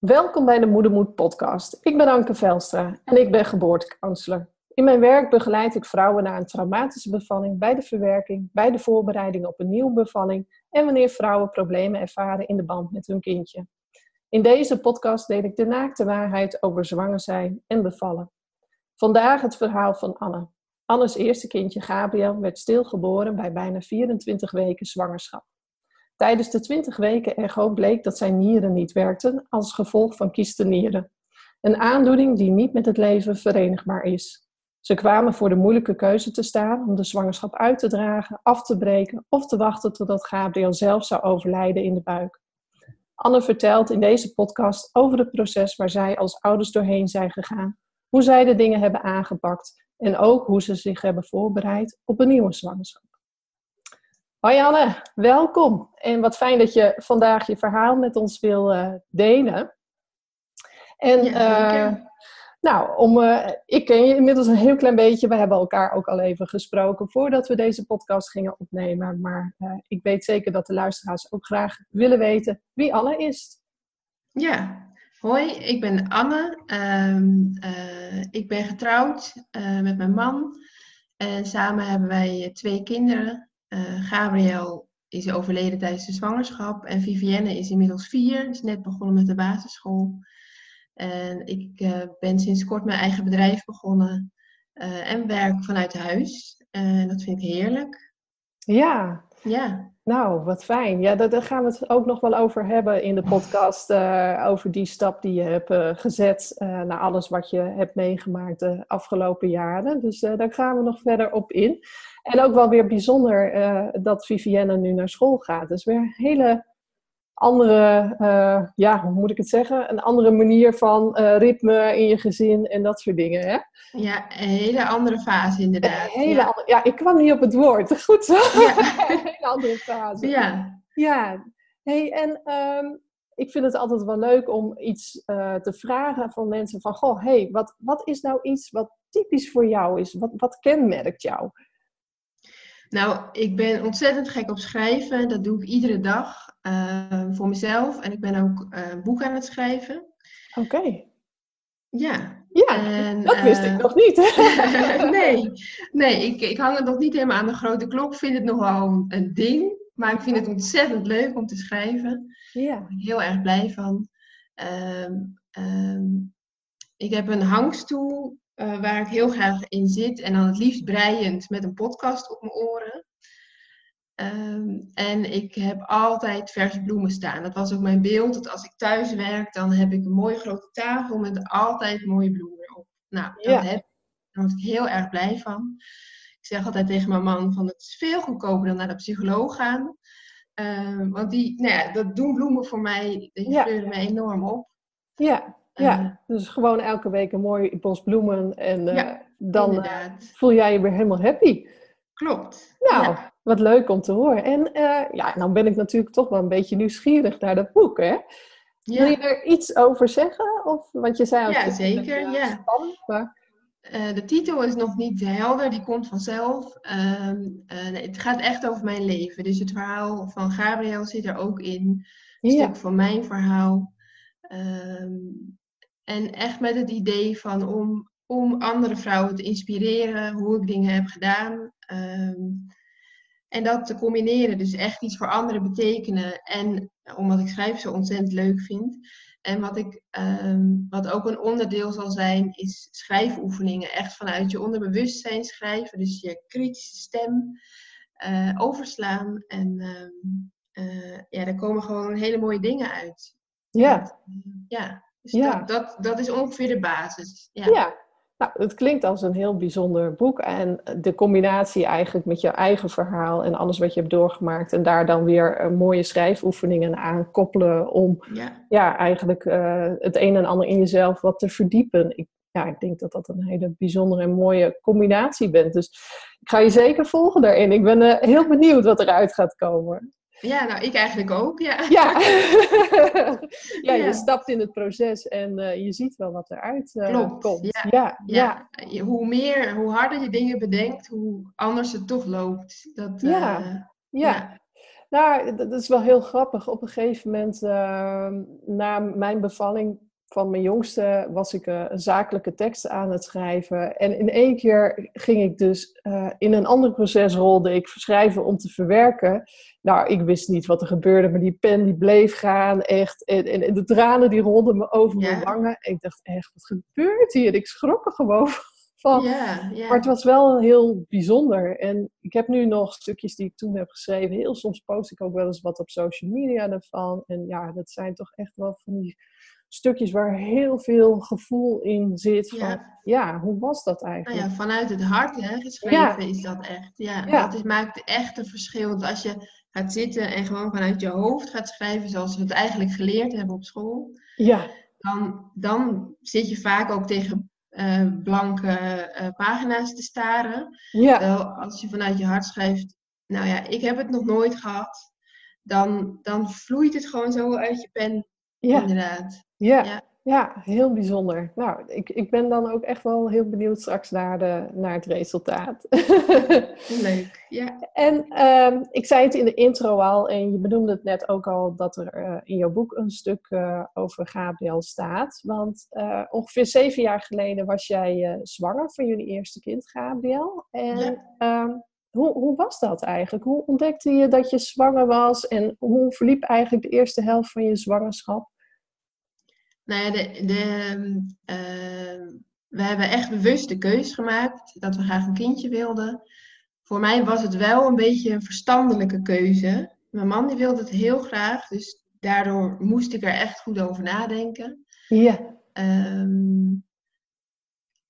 Welkom bij de Moedermoed podcast. Ik ben Anke Velstra en ik ben geboortecounselor. In mijn werk begeleid ik vrouwen na een traumatische bevalling bij de verwerking, bij de voorbereiding op een nieuwe bevalling en wanneer vrouwen problemen ervaren in de band met hun kindje. In deze podcast deel ik de naakte waarheid over zwanger zijn en bevallen. Vandaag het verhaal van Anne. Anne's eerste kindje Gabriel werd stilgeboren bij bijna 24 weken zwangerschap. Tijdens de 20 weken echo bleek dat zijn nieren niet werkten als gevolg van nieren. Een aandoening die niet met het leven verenigbaar is. Ze kwamen voor de moeilijke keuze te staan om de zwangerschap uit te dragen, af te breken of te wachten totdat Gabriel zelf zou overlijden in de buik. Anne vertelt in deze podcast over het proces waar zij als ouders doorheen zijn gegaan, hoe zij de dingen hebben aangepakt en ook hoe ze zich hebben voorbereid op een nieuwe zwangerschap. Hoi Anne, welkom. En wat fijn dat je vandaag je verhaal met ons wil uh, delen. En ja, uh, nou, om, uh, ik ken je inmiddels een heel klein beetje. We hebben elkaar ook al even gesproken voordat we deze podcast gingen opnemen. Maar ik weet zeker dat de luisteraars ook graag willen weten wie Anne is. Ja, hoi, ik ben Anne. Um, ik ben getrouwd met mijn man. En samen hebben wij twee kinderen. Uh, Gabriel is overleden tijdens de zwangerschap en Vivienne is inmiddels vier, is net begonnen met de basisschool. En ik uh, ben sinds kort mijn eigen bedrijf begonnen uh, en werk vanuit huis. En dat vind ik heerlijk. Ja. Ja. Nou, wat fijn. Ja, daar, gaan we het ook nog wel over hebben in de podcast. over die stap die je hebt gezet naar alles wat je hebt meegemaakt de afgelopen jaren. Dus daar gaan we nog verder op in. En ook wel weer bijzonder uh, dat Vivienne nu naar school gaat. Dus weer een hele andere, uh, ja, hoe moet ik het zeggen? Een andere manier van uh, ritme in je gezin en dat soort dingen, hè? Ja, een hele andere fase inderdaad. Een hele ja. Andere, ja, ik kwam niet op het woord. Goed zo. Ja. een hele andere fase. Ja. Ja. Hey, en um, ik vind het altijd wel leuk om iets uh, te vragen van mensen van, goh, hey, wat, wat is nou iets wat typisch voor jou is? Wat, wat kenmerkt jou? Nou, ik ben ontzettend gek op schrijven. Dat doe ik iedere dag uh, voor mezelf. En ik ben ook uh, een boek aan het schrijven. Oké. Okay. Ja. Ja, en, dat wist ik nog niet. nee, nee ik, ik hang het nog niet helemaal aan de grote klok. Ik vind het nog wel een ding. Maar ik vind het ontzettend leuk om te schrijven. Ja. Daar ben ik heel erg blij van. Um, um, ik heb een hangstoel uh, waar ik heel graag in zit. En dan het liefst breiend met een podcast op mijn oren. Um, en ik heb altijd verse bloemen staan. Dat was ook mijn beeld. Dat als ik thuis werk, dan heb ik een mooie grote tafel met altijd mooie bloemen op. Nou, dat ja. heb, daar word ik heel erg blij van. Ik zeg altijd tegen mijn man van het is veel goedkoper dan naar de psycholoog gaan. Um, want die, nou ja, dat doen bloemen voor mij, die ja. me enorm op. Ja, ja, uh, dus gewoon elke week een mooi bos bloemen en uh, ja, dan uh, voel jij je weer helemaal happy. Klopt. Nou, ja. Wat leuk om te horen. En ja, dan ben ik natuurlijk toch wel een beetje nieuwsgierig naar dat boek, hè? Wil je er iets over zeggen? Of, want je zei al... Ja, zeker. Ja. Spannend, maar... de titel is nog niet helder, die komt vanzelf. nee, het gaat echt over mijn leven. Dus het verhaal van Gabriel zit er ook in. Een stuk van mijn verhaal. Um, en echt met het idee van om, om andere vrouwen te inspireren, hoe ik dingen heb gedaan. En dat te combineren, dus echt iets voor anderen betekenen. En omdat ik schrijven zo ontzettend leuk vind. En wat, ik, um, wat ook een onderdeel zal zijn, is schrijfoefeningen. Echt vanuit je onderbewustzijn schrijven. Dus je kritische stem uh, overslaan. En um, uh, ja, daar komen gewoon hele mooie dingen uit. Ja. ja. Dus ja. dat, dat, dat, is ongeveer de basis. Ja. ja. Nou, het klinkt als een heel bijzonder boek. En de combinatie eigenlijk met je eigen verhaal en alles wat je hebt doorgemaakt. En daar dan weer mooie schrijfoefeningen aan koppelen om ja. Ja, eigenlijk uh, het een en ander in jezelf wat te verdiepen. Ik, ja, ik denk dat dat een hele bijzondere en mooie combinatie bent. Dus ik ga je zeker volgen daarin. Ik ben uh, heel benieuwd wat eruit gaat komen. Ja, nou, ik eigenlijk ook, ja. Ja, ja, je stapt in het proces en uh, je ziet wel wat eruit uh, Klopt, komt. Ja, ja, ja. Hoe meer, hoe harder je dingen bedenkt, hoe anders het toch loopt. Dat, ja. Uh, ja. Nou, dat is wel heel grappig. Op een gegeven moment, ehm, na mijn bevalling van mijn jongste, was ik uh, zakelijke teksten aan het schrijven. En in één keer ging ik dus uh, in een ander proces rolde ik schrijven om te verwerken. Nou, ik wist niet wat er gebeurde, maar die pen die bleef gaan, echt. En, en, de tranen die rolden me over mijn wangen. En ik dacht echt, wat gebeurt hier? Ik schrok er gewoon van. Maar het was wel heel bijzonder. En ik heb nu nog stukjes die ik toen heb geschreven. Heel soms post ik ook wel eens wat op social media daarvan. En ja, dat zijn toch echt wel van die stukjes waar heel veel gevoel in zit. Van, ja. ja hoe was dat eigenlijk? Nou ja, vanuit het hart hè, geschreven is dat echt. Ja, Dat is, maakt echt een verschil. Want als je gaat zitten en gewoon vanuit je hoofd gaat schrijven, zoals we het eigenlijk geleerd hebben op school, ja. dan, dan zit je vaak ook tegen uh, blanke uh, pagina's te staren. Ja. Terwijl als je vanuit je hart schrijft, nou ja, ik heb het nog nooit gehad, dan, dan vloeit het gewoon zo uit je pen. Ja. Inderdaad. Ja. ja. Ja, heel bijzonder. Nou, ik, ik ben dan ook echt wel heel benieuwd straks naar, de, naar het resultaat. Leuk, ja. En uh, ik zei het in de intro al, en je benoemde het net ook al, dat er uh, in jouw boek een stuk uh, over Gabriel staat. Want uh, ongeveer zeven jaar geleden was jij zwanger van jullie eerste kind, Gabriel. En ja. Ehm, hoe, hoe was dat eigenlijk? Hoe ontdekte je dat je zwanger was? En hoe verliep eigenlijk de eerste helft van je zwangerschap? Nou ja, de, de, uh, we hebben echt bewust de keuze gemaakt dat we graag een kindje wilden. Voor mij was het wel een beetje een verstandelijke keuze. Mijn man die wilde het heel graag, dus daardoor moest ik er echt goed over nadenken. Ja. Um,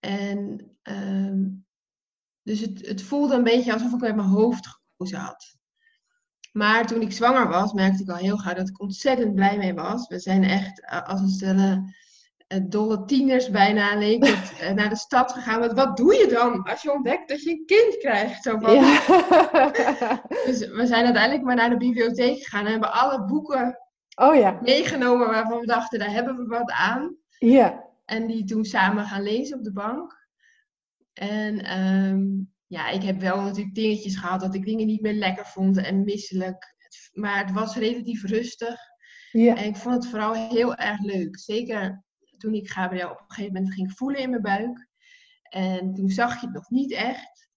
en um, dus het, het voelde een beetje alsof ik met mijn hoofd gekozen had. Maar toen ik zwanger was, merkte ik al heel gauw dat ik ontzettend blij mee was. We zijn echt eh, als een stelle uh, dolle tieners bijna leek het, uh, naar de stad gegaan. Want wat doe je dan als je ontdekt dat je een kind krijgt? Zo van... ja. dus we zijn uiteindelijk maar naar de bibliotheek gegaan en hebben alle boeken oh, ja. meegenomen waarvan we dachten, daar hebben we wat aan. Ja. En die toen samen gaan lezen op de bank. En um, ja, ik heb wel natuurlijk dingetjes gehad dat ik dingen niet meer lekker vond en misselijk. Maar het was relatief rustig. Ja. En ik vond het vooral heel erg leuk. Zeker toen ik Gabriel op een gegeven moment ging voelen in mijn buik. En toen zag je het nog niet echt.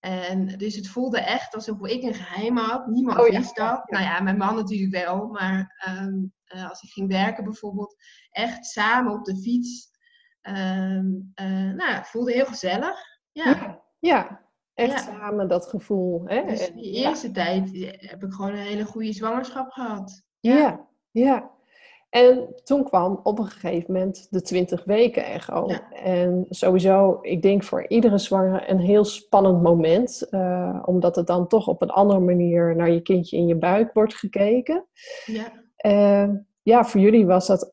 En dus het voelde echt alsof ik een geheim had. Niemand oh, wist dat. Nou ja, mijn man natuurlijk wel. Maar um, uh, als ik ging werken bijvoorbeeld, echt samen op de fiets. Um, uh, nou, het voelde heel gezellig. Ja. ja. ja. Echt samen dat gevoel. Hè? Dus die eerste tijd heb ik gewoon een hele goede zwangerschap gehad. Ja, ja. En toen kwam op een gegeven moment de 20 weken echo. En sowieso, ik denk voor iedere zwangere een heel spannend moment. Uh, omdat het dan toch op een andere manier naar je kindje in je buik wordt gekeken. Ja. Uh, ja, voor jullie was dat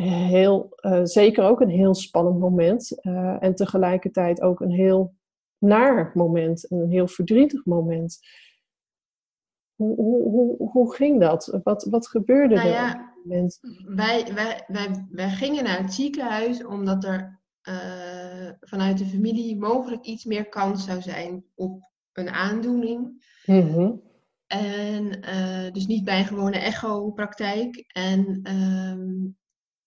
heel, uh, zeker ook een heel spannend moment. Eh, en tegelijkertijd ook een heel naar moment, een heel verdrietig moment. Hoe, hoe, hoe, hoe ging dat? Wat, wat gebeurde nou er op dat moment? Wij, wij, wij, wij gingen naar het ziekenhuis omdat er uh, vanuit de familie mogelijk iets meer kans zou zijn op een aandoening. Mm En uh, dus niet bij een gewone echo-praktijk. En, um,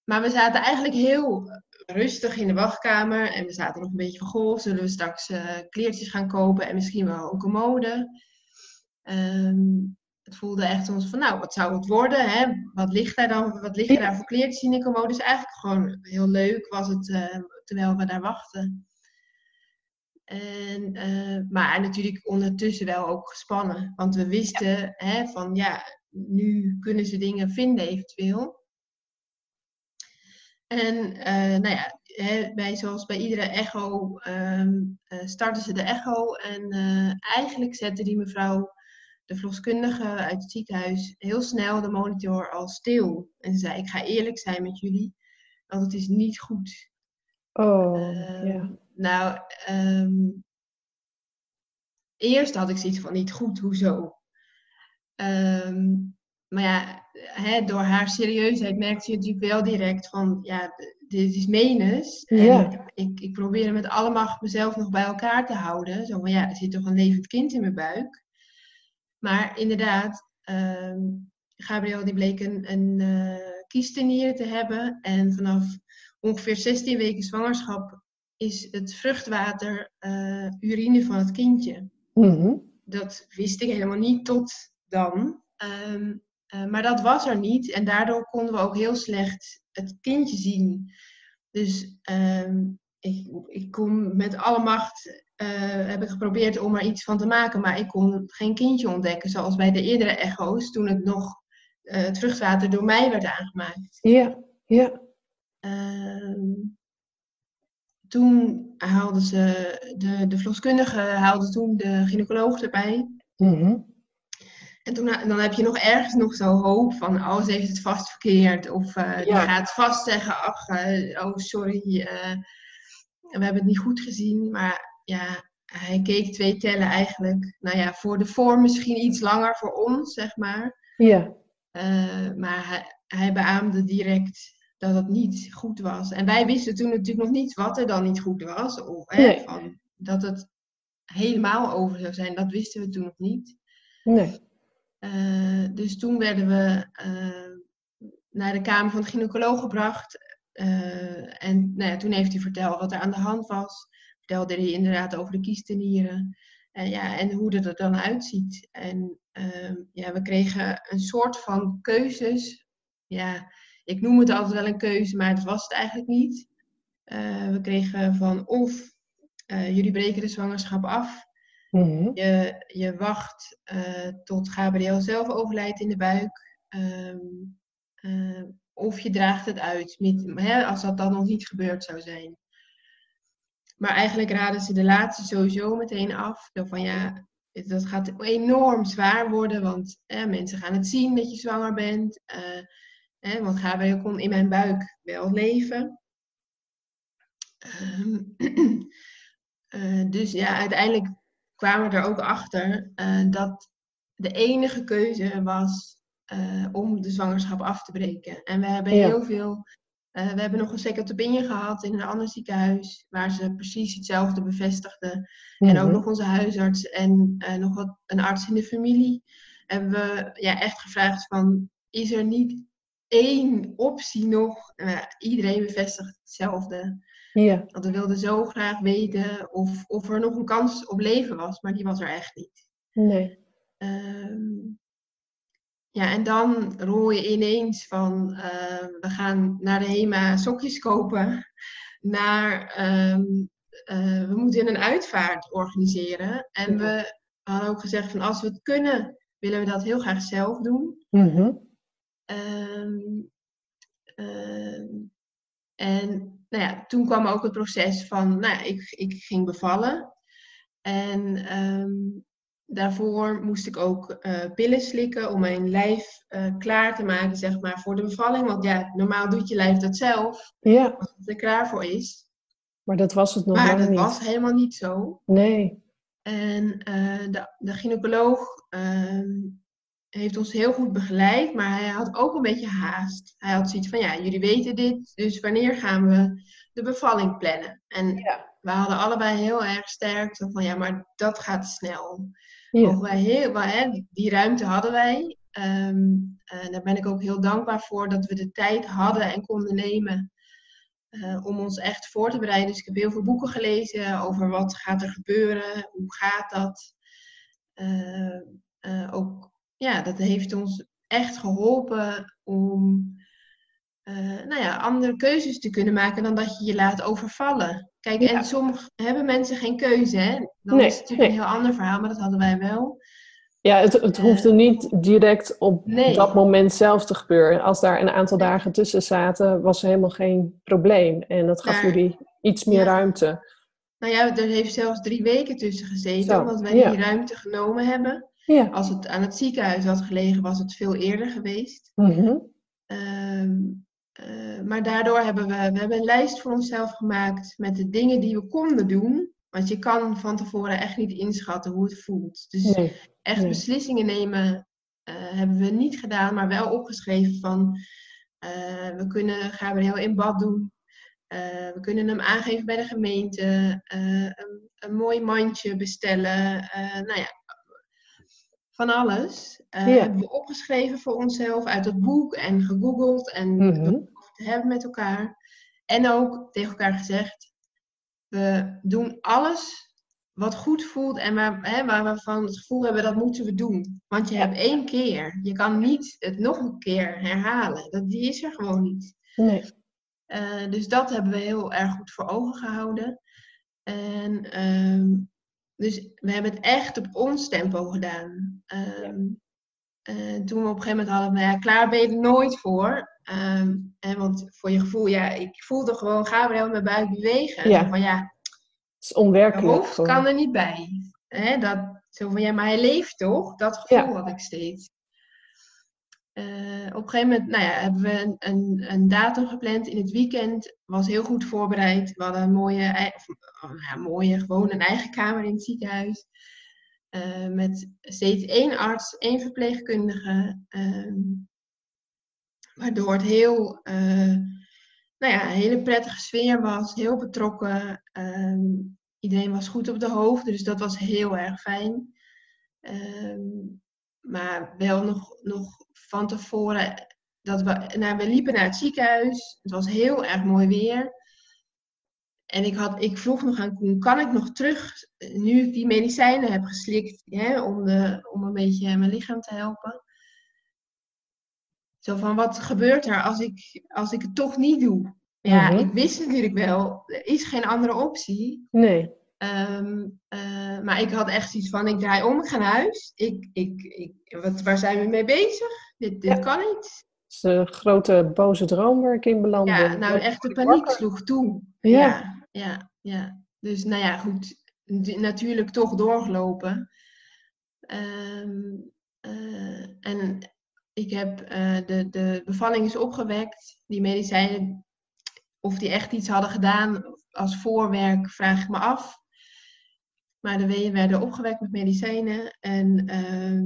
maar we zaten eigenlijk heel rustig in de wachtkamer en we zaten nog een beetje van, goh, zullen we straks uh, kleertjes gaan kopen en misschien wel een commode. Um, het voelde echt ons van, nou, wat zou het worden? Hè? Wat ligt daar dan? Wat liggen daar voor kleertjes in de commode? Dus eigenlijk gewoon heel leuk was het uh, terwijl we daar wachten. En, uh, maar natuurlijk ondertussen wel ook gespannen. Want we wisten hè, van ja, nu kunnen ze dingen vinden eventueel. En uh, nou ja, hè, bij, zoals bij iedere echo um, uh, starten ze de echo. En uh, eigenlijk zette die mevrouw, de verloskundige uit het ziekenhuis, heel snel de monitor al stil. En ze zei, ik ga eerlijk zijn met jullie, want het is niet goed. Oh, ja. Yeah. Nou, um, eerst had ik zoiets van niet goed, hoezo? Um, maar ja, hè, door haar serieusheid merkte je natuurlijk wel direct van, ja, dit is menens. En ik, ik probeerde met alle macht mezelf nog bij elkaar te houden. Zo van, ja, er zit toch een levend kind in mijn buik. Maar inderdaad, ehm, Gabriel die bleek een, een kiestenier te hebben. En vanaf ongeveer 16 weken zwangerschap is het vruchtwater urine van het kindje. Mhm. Dat wist ik helemaal niet tot dan. Ehm, maar dat was er niet. En daardoor konden we ook heel slecht het kindje zien. Dus ehm, ik, ik kon met alle macht uh, heb ik geprobeerd om er iets van te maken, maar ik kon geen kindje ontdekken, zoals bij de eerdere echo's, toen het nog uh, het vruchtwater door mij werd aangemaakt. Ja, ja. Uh, toen haalden ze, de, de verloskundige haalde toen de gynaecoloog erbij. Mm en toen, dan heb je nog ergens nog zo hoop van, oh, ze heeft het vast verkeerd. Of uh, die gaat vast zeggen, ach, uh, oh, sorry, uh, we hebben het niet goed gezien. Maar ja, hij keek twee tellen eigenlijk. Nou ja, voor de vorm misschien iets langer voor ons, zeg maar. Ja. maar hij, hij beaamde direct dat het niet goed was. En wij wisten toen natuurlijk nog niet wat er dan niet goed was. Of hè, van, dat het helemaal over zou zijn, dat wisten we toen nog niet. Nee. Uh, dus toen werden we uh, naar de kamer van de gynaecoloog gebracht. Uh, en nou ja, toen heeft hij verteld wat er aan de hand was. Vertelde hij inderdaad over de kiestenieren. En, ja, en hoe dat er dan uitziet. En ehm, ja, we kregen een soort van keuzes. Ja, ik noem het altijd wel een keuze, maar dat was het eigenlijk niet. we kregen van of jullie breken de zwangerschap af. Mhm. je, je wacht uh, tot Gabriel zelf overlijdt in de buik. Um, uh, of je draagt het uit, met, hè, als dat dan nog niet gebeurd zou zijn. Maar eigenlijk raden ze de laatste sowieso meteen af. Van ja, dat gaat enorm zwaar worden, want mensen gaan het zien dat je zwanger bent. Hè, want Gabriel kon in mijn buik wel leven. Um, dus ja, uiteindelijk kwamen we er ook achter uh, dat de enige keuze was uh, om de zwangerschap af te breken. En we hebben Ja. heel veel. uh, we hebben nog een second opinion gehad in een ander ziekenhuis, waar ze precies hetzelfde bevestigden. En ook Mhm. nog onze huisarts en eh, nog wat, een arts in de familie. Hebben we ja, echt gevraagd van, is er niet één optie nog? Eh, iedereen bevestigt hetzelfde. Ja. Want we wilden zo graag weten of, of er nog een kans op leven was, maar die was er echt niet. Nee. Ehm, ja, en dan rol je ineens van eh, we gaan naar de HEMA sokjes kopen, naar ehm, eh, we moeten een uitvaart organiseren. En we hadden ook gezegd van als we het kunnen, willen we dat heel graag zelf doen. Ehm, ehm, en nou ja, toen kwam ook het proces van, nou ja, ik, ik ging bevallen. En ehm, daarvoor moest ik ook eh, pillen slikken om mijn lijf eh, klaar te maken, zeg maar, voor de bevalling. Want ja, normaal doet je lijf dat zelf, Ja, als het er klaar voor is. maar dat was het nog Maar dat niet. was helemaal niet zo. Nee. En eh, de, de gynaecoloog ehm, heeft ons heel goed begeleid, maar hij had ook een beetje haast. Hij had zoiets van, ja, jullie weten dit, dus wanneer gaan we de bevalling plannen? En Ja. we hadden allebei heel erg sterk zo van, ja, maar dat gaat snel. Ja. Wij heel, hè, die, ruimte hadden wij. Ehm, en daar ben ik ook heel dankbaar voor dat we de tijd hadden en konden nemen eh, om ons echt voor te bereiden. Dus ik heb heel veel boeken gelezen over wat gaat er gebeuren, hoe gaat dat. Eh, eh, ook, ja, dat heeft ons echt geholpen om eh, nou ja, andere keuzes te kunnen maken dan dat je je laat overvallen. Kijk, Ja. en soms hebben mensen geen keuze, hè? Dan Nee, is het natuurlijk nee. een heel ander verhaal, maar dat hadden wij wel. Ja, het, het hoefde niet direct op Nee. dat moment zelf te gebeuren. Als daar een aantal dagen tussen zaten, was er helemaal geen probleem. En dat gaf Maar- jullie iets meer Ja. ruimte. Nou ja, er heeft zelfs drie weken tussen gezeten, Zo, omdat wij die ruimte genomen hebben. Ja. Als het aan het ziekenhuis had gelegen, was het veel eerder geweest. Mhm. Ehm, eh, maar daardoor hebben we, we hebben een lijst voor onszelf gemaakt met de dingen die we konden doen. Want je kan van tevoren echt niet inschatten hoe het voelt. Dus Nee. echt nee. beslissingen nemen eh, hebben we niet gedaan, maar wel opgeschreven van eh, we kunnen Gabriel in bad doen. We kunnen hem aangeven bij de gemeente. een, een mooi mandje bestellen. nou ja, van alles. Uh, Hebben we opgeschreven voor onszelf uit het boek en gegoogeld en mm hebben met elkaar. En ook tegen elkaar gezegd, we doen alles wat goed voelt en waar, hè, waar we van het gevoel hebben dat moeten we doen. Want je hebt één keer. Je kan niet het nog een keer herhalen. Dat, die is er gewoon niet. Nee. Uh, dus dat hebben we heel erg goed voor ogen gehouden. En ehm, dus we hebben het echt op ons tempo gedaan. Um, uh, toen we op een gegeven moment hadden, nou ja, klaar ben je er nooit voor. Um, en want voor je gevoel, ja, ik voelde gewoon Gabriel mijn buik bewegen. Ja. Van ja, het is onwerkelijk. hoofd kan er niet bij. Hè, dat, zo van ja, maar hij leeft toch? Dat gevoel Ja. had ik steeds. Eh, op een gegeven moment nou ja, hebben we een, een, een datum gepland in het weekend. Was heel goed voorbereid. We hadden een mooie, of, oh, ja, mooie gewoon een eigen kamer in het ziekenhuis. Eh, met steeds één arts, één verpleegkundige. ehm, waardoor het heel, eh, nou ja, een hele prettige sfeer was. Heel betrokken. ehm, iedereen was goed op de hoogte, dus dat was heel erg fijn. Ehm, maar wel nog, nog van tevoren, dat we, nou, we liepen naar het ziekenhuis. Het was heel erg mooi weer. En ik, had, ik vroeg nog aan Koen, kan ik nog terug, nu ik die medicijnen heb geslikt, hè, om, de, om een beetje mijn lichaam te helpen. Zo van, wat gebeurt er als ik, als ik het toch niet doe? Ja, Mhm. ik wist natuurlijk wel, er is geen andere optie. Nee. Ehm, eh, maar ik had echt iets van, ik draai om, ik ga naar huis. Ik, ik, ik, wat, waar zijn we mee bezig? Dit, dit Ja. kan niet. Het is een grote boze droom waar ik in belandde. Ja, nou echt de paniek wakker. sloeg toe. Ja. ja, ja. ja. Dus nou ja, goed. Natuurlijk toch doorgelopen. Ehm, eh, en ik heb eh, de, de bevalling is opgewekt. Die medicijnen, of die echt iets hadden gedaan als voorwerk, vraag ik me af. Maar de weeën werden opgewekt met medicijnen. En ehm,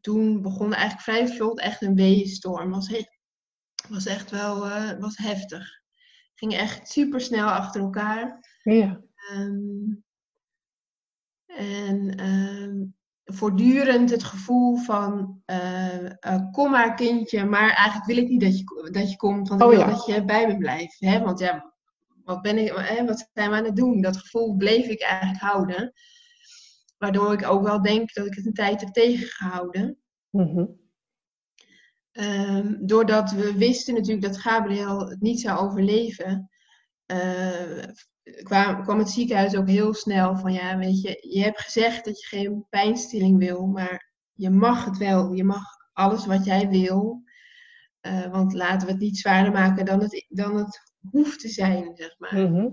toen begon eigenlijk vrij vlot echt een weeënstorm. Was, he- was echt wel eh, was heftig. Ging echt super snel achter elkaar. Ja. Ehm, en ehm, voortdurend het gevoel van eh, eh, kom maar kindje, maar eigenlijk wil ik niet dat je, dat je komt, want ik Oh wil ja. dat je bij me blijft. Hè? Want ja, wat, ben ik, wat zijn we aan het doen? Dat gevoel bleef ik eigenlijk houden. Waardoor ik ook wel denk dat ik het een tijd heb tegengehouden. Mhm. Ehm, doordat we wisten natuurlijk dat Gabriel het niet zou overleven, eh, kwam, kwam het ziekenhuis ook heel snel van ja, weet je, je hebt gezegd dat je geen pijnstilling wil, maar je mag het wel. Je mag alles wat jij wil. Eh, want laten we het niet zwaarder maken dan het, dan het hoeft te zijn, zeg maar. Mhm.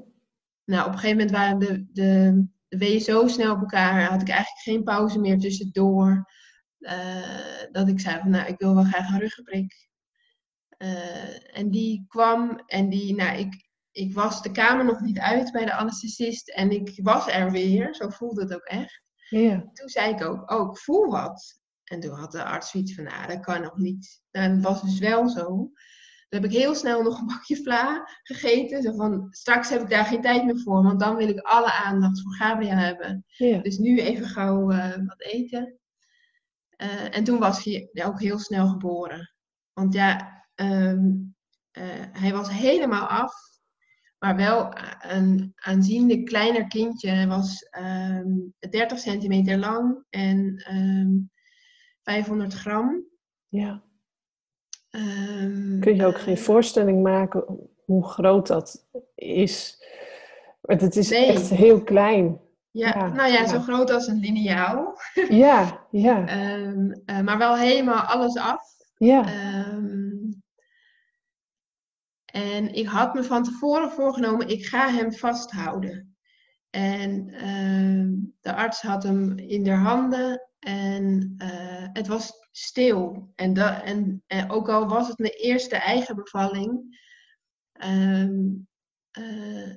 Nou, op een gegeven moment waren de, de, de weeën zo snel op elkaar, had ik eigenlijk geen pauze meer tussendoor. eh, dat ik zei van, nou, ik wil wel graag een ruggenprik. Eh, en die kwam en die, nou, ik, ik was de kamer nog niet uit bij de anesthesist en ik was er weer, zo voelde het ook echt. Ja. Toen zei ik ook, oh, ik voel wat. En toen had de arts zoiets van, nou, dat kan nog niet. Nou, dat was dus wel zo. Heb ik heel snel nog een bakje vla gegeten. Zo van, straks heb ik daar geen tijd meer voor, want dan wil ik alle aandacht voor Gabriel hebben. Ja. Dus nu even gauw eh, wat eten. Eh, en toen was hij ook heel snel geboren. Want ja, ehm, eh, hij was helemaal af. Maar wel een aanzienlijk kleiner kindje. Hij was ehm 30 centimeter lang en ehm 500 gram. ja. Ehm, Kun je ook eh, geen voorstelling maken hoe groot dat is? Want het is Nee. echt heel klein. ja, ja, nou ja, ja. zo groot als een liniaal. Ja, ja, Ehm, eh, maar wel helemaal alles af. ja. Ehm, en ik had me van tevoren voorgenomen, ik ga hem vasthouden. En ehm, de arts had hem in de handen en eh, het was stil. En, da- en, en ook al was het mijn eerste eigen bevalling, ehm, eh,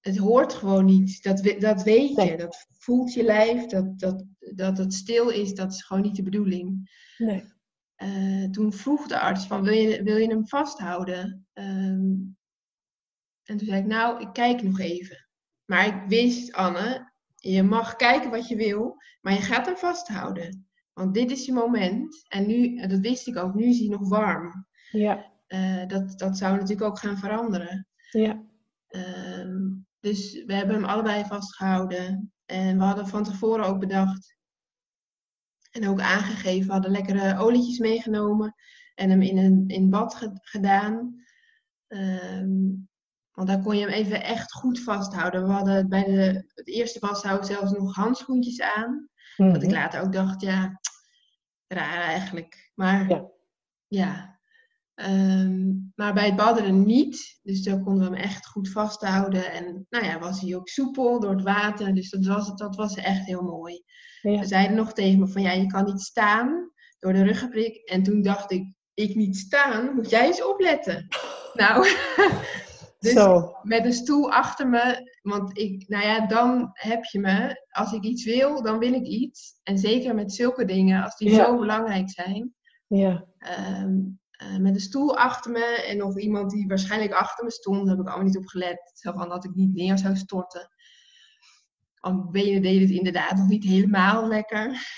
het hoort gewoon niet. Dat, we- dat weet je, dat voelt je lijf, dat, dat, dat het stil is, dat is gewoon niet de bedoeling. Nee. Eh, toen vroeg de arts van, wil je, wil je hem vasthouden? Ehm, en toen zei ik, nou, ik kijk nog even. Maar ik wist, Anne, je mag kijken wat je wil, maar je gaat hem vasthouden. Want dit is je moment. En nu, dat wist ik ook, nu is hij nog warm. Ja. Uh, dat, dat zou natuurlijk ook gaan veranderen. Ja. Ehm, dus we hebben hem allebei vastgehouden. En we hadden van tevoren ook bedacht. En ook aangegeven, we hadden lekkere olietjes meegenomen. En hem in een in bad gedaan. Um, want daar kon je hem even echt goed vasthouden. We hadden bij de, het eerste vasthouden zelfs nog handschoentjes aan. Mm Dat ik later ook dacht, ja, raar eigenlijk. Maar ja, ja. Ehm, maar bij het badderen niet. Dus daar konden we hem echt goed vasthouden. En nou ja, was hij ook soepel door het water. Dus dat was, dat was echt heel mooi. Ja. Ze zeiden nog tegen me van ja, je kan niet staan door de ruggenprik. En toen dacht ik, ik niet staan, moet jij eens opletten. nou, dus Zo. met een stoel achter me, want ik, nou ja, dan heb je me. Als ik iets wil, dan wil ik iets. En zeker met zulke dingen, als die zo belangrijk zijn. Ja. Ehm, eh, met een stoel achter me en nog iemand die waarschijnlijk achter me stond, daar heb ik allemaal niet op gelet. Zo van dat ik niet neer zou storten. Al benen deden het inderdaad nog niet helemaal lekker.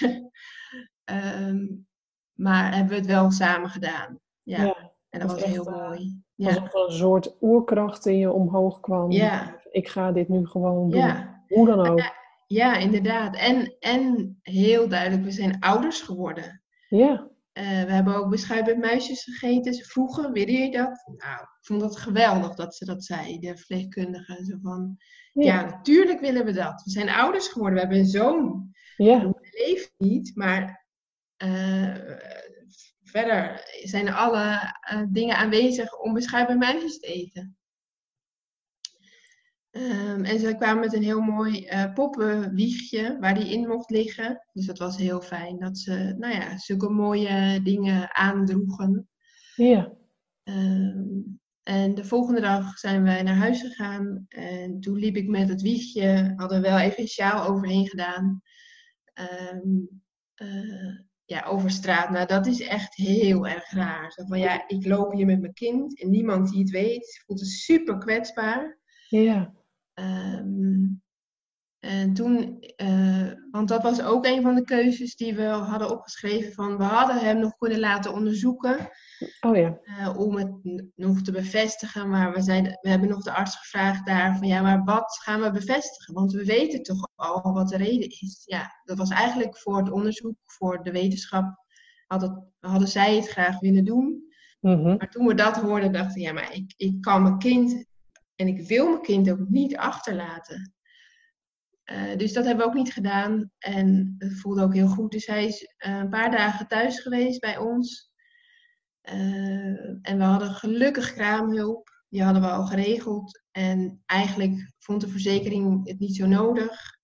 um, maar hebben we het wel samen gedaan. Ja. En dat, was, heel eh, mooi. Ja. Alsof er een soort oerkracht in je omhoog kwam. Ja. Ik ga dit nu gewoon doen. Ja. Hoe dan ook. Ja, inderdaad. En, en heel duidelijk, we zijn ouders geworden. Ja. Uh, we hebben ook beschuit met muisjes gegeten. Ze vroegen, wil je dat? Nou, ik vond het geweldig dat ze dat zei, de verpleegkundige. Zo van, ja. natuurlijk willen we dat. We zijn ouders geworden, we hebben een zoon. Ja. Hij leeft niet, maar uh, verder zijn alle uh, dingen aanwezig om beschrijvende meisjes te eten. Um, en ze kwamen met een heel mooi uh, poppenwiegje waar die in mocht liggen. Dus dat was heel fijn dat ze, nou ja, zulke mooie dingen aandroegen. Ja. Um, en de volgende dag zijn wij naar huis gegaan. En toen liep ik met het wiegje, hadden we wel even een sjaal overheen gedaan. Um, uh, ja, over straat. Nou, dat is echt heel erg raar. Zo van ja, ik loop hier met mijn kind en niemand die het weet. voelt het super kwetsbaar. Ja. Um, en toen, uh, want dat was ook een van de keuzes die we hadden opgeschreven van we hadden hem nog kunnen laten onderzoeken. Oh ja. Uh, om het nog te bevestigen. Maar we, zijn, we hebben nog de arts gevraagd daar van ja, maar wat gaan we bevestigen? Want we weten toch al wat de reden is. Ja, dat was eigenlijk voor het onderzoek, voor de wetenschap, hadden, hadden zij het graag willen doen. Mm -hmm. Maar toen we dat hoorden, dachten we ja, maar ik, ik kan mijn kind en ik wil mijn kind ook niet achterlaten. Uh, dus dat hebben we ook niet gedaan. En het voelde ook heel goed. Dus hij is uh, een paar dagen thuis geweest bij ons. Uh, en we hadden gelukkig kraamhulp. Die hadden we al geregeld. En eigenlijk vond de verzekering het niet zo nodig.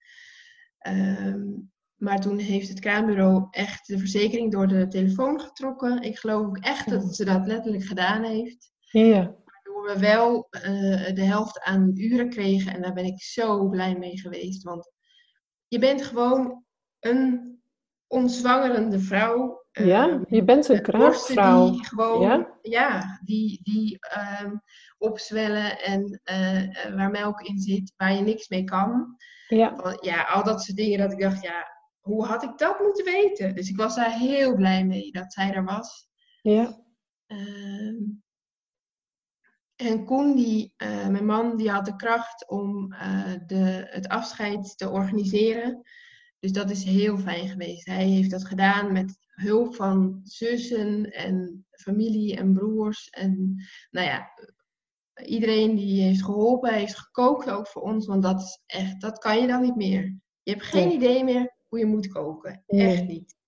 Ehm, maar toen heeft het kraambureau echt de verzekering door de telefoon getrokken. Ik geloof ook echt dat ze dat letterlijk gedaan heeft. Ja we wel uh, de helft aan uren kregen. En daar ben ik zo blij mee geweest. Want je bent gewoon een onzwangerende vrouw. Ja, uh, je bent een kraamvrouw. Die gewoon, ja? ja, die, die uh, opzwellen en uh, waar melk in zit, waar je niks mee kan. Ja. ja, al dat soort dingen dat ik dacht, ja, hoe had ik dat moeten weten? Dus ik was daar heel blij mee dat zij er was. Ja. Ehm, en Koen, die, uh, mijn man, die had de kracht om uh, de, het afscheid te organiseren. Dus dat is heel fijn geweest. Hij heeft dat gedaan met hulp van zussen en familie en broers. En nou ja, iedereen die heeft geholpen, heeft gekookt ook voor ons. Want dat is echt, dat kan je dan niet meer. Je hebt geen idee meer hoe je moet koken. Echt niet.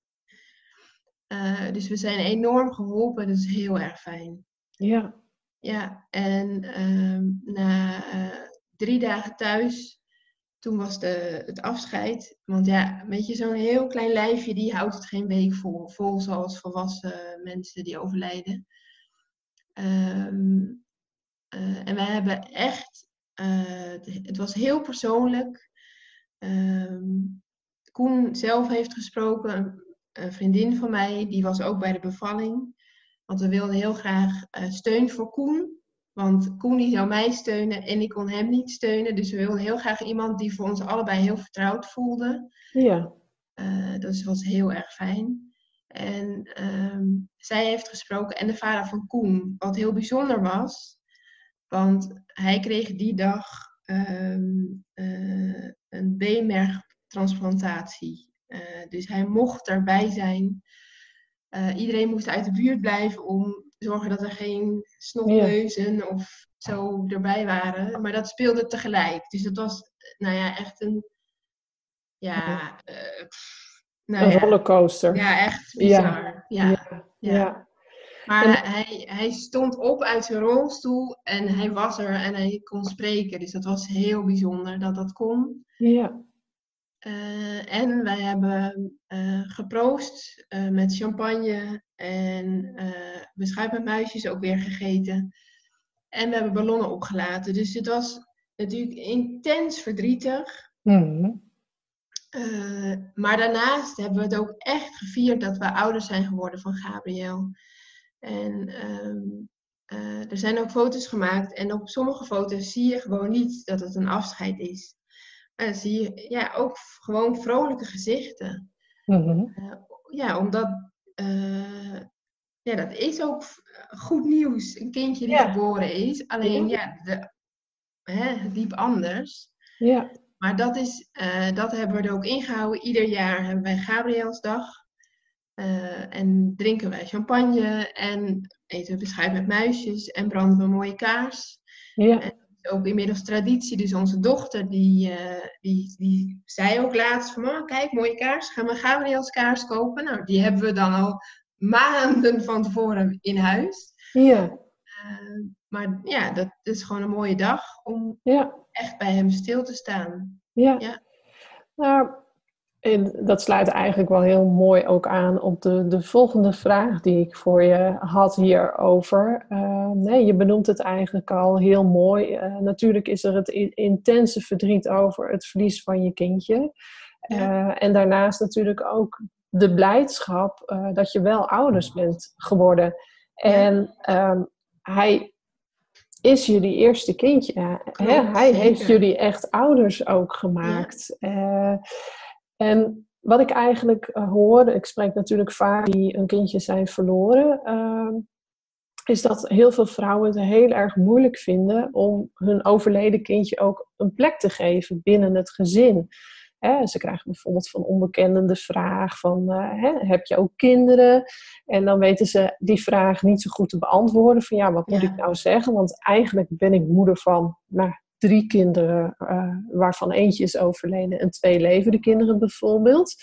Uh, dus we zijn enorm geholpen. Dat is heel erg fijn. Ja. Ja, en uh, na uh, drie dagen thuis, toen was de, het afscheid. Want ja, weet je, zo'n heel klein lijfje, die houdt het geen week vol. Vol zoals volwassen mensen die overlijden. Um, uh, en wij hebben echt, het was heel persoonlijk. Um, Koen zelf heeft gesproken, een vriendin van mij, die was ook bij de bevalling. Want we wilden heel graag uh, steun voor Koen. Want Koen die zou mij steunen en ik kon hem niet steunen. Dus we wilden heel graag iemand die voor ons allebei heel vertrouwd voelde. Ja. dat was heel erg fijn. En ehm, zij heeft gesproken en de vader van Koen, wat heel bijzonder was. Want hij kreeg die dag um, uh, een beenmergtransplantatie. Uh, dus hij mocht erbij zijn. Uh, iedereen moest uit de buurt blijven om te zorgen dat er geen snotneuzen ja. of zo erbij waren. Maar dat speelde tegelijk. Dus dat was nou ja, echt een. Ja, nou een rollercoaster. Ja, echt bizar. Ja. ja. ja. Maar hij, hij stond op uit zijn rolstoel en hij was er en hij kon spreken. Dus dat was heel bijzonder dat dat kon. Ja. Uh, en wij hebben uh, geproost uh, met champagne en beschuit met muisjes ook weer gegeten. En we hebben ballonnen opgelaten. Dus het was natuurlijk intens verdrietig. Mm maar daarnaast hebben we het ook echt gevierd dat we ouders zijn geworden van Gabriel. En um, uh, er zijn ook foto's gemaakt. En op sommige foto's zie je gewoon niet dat het een afscheid is. Dan zie je ja, ook gewoon vrolijke gezichten. Mm-hmm. Uh, ja, omdat uh, ja, dat is ook goed nieuws. Een kindje die ja. geboren is. Alleen ja, de, hè, diep anders. Ja. Maar dat, is, dat hebben we er ook ingehouden. Ieder jaar hebben wij Gabrielsdag. Uh, en drinken wij champagne en eten we beschuit met muisjes en branden we een mooie kaars. Ja. En ook inmiddels traditie. Dus onze dochter die, uh, die, die zei ook laatst van kijk mooie kaars, gaan we Gabriels kaars kopen. Nou die hebben we dan al maanden van tevoren in huis. Ja. Uh, maar ja, dat is gewoon een mooie dag om ja. echt bij hem stil te staan. Ja. ja. Nou, en dat sluit eigenlijk wel heel mooi ook aan op de, de volgende vraag die ik voor je had hierover. Uh, nee, je benoemt het eigenlijk al heel mooi. Uh, natuurlijk is er het intense verdriet over het verlies van je kindje. Uh, en daarnaast natuurlijk ook de blijdschap dat je wel ouders bent geworden. En ehm, hij is jullie eerste kindje. Hè? Hij heeft jullie echt ouders ook gemaakt. Ja. En wat ik eigenlijk uh, hoor, ik spreek natuurlijk vaak die een kindje zijn verloren, uh, is dat heel veel vrouwen het heel erg moeilijk vinden om hun overleden kindje ook een plek te geven binnen het gezin. Ze krijgen bijvoorbeeld van onbekenden de vraag van, uh, hè, heb je ook kinderen? En dan weten ze die vraag niet zo goed te beantwoorden. Van ja, wat moet ja. ik nou zeggen? Want eigenlijk ben ik moeder van, nou, drie kinderen, uh, waarvan eentje is overleden en twee levende kinderen bijvoorbeeld.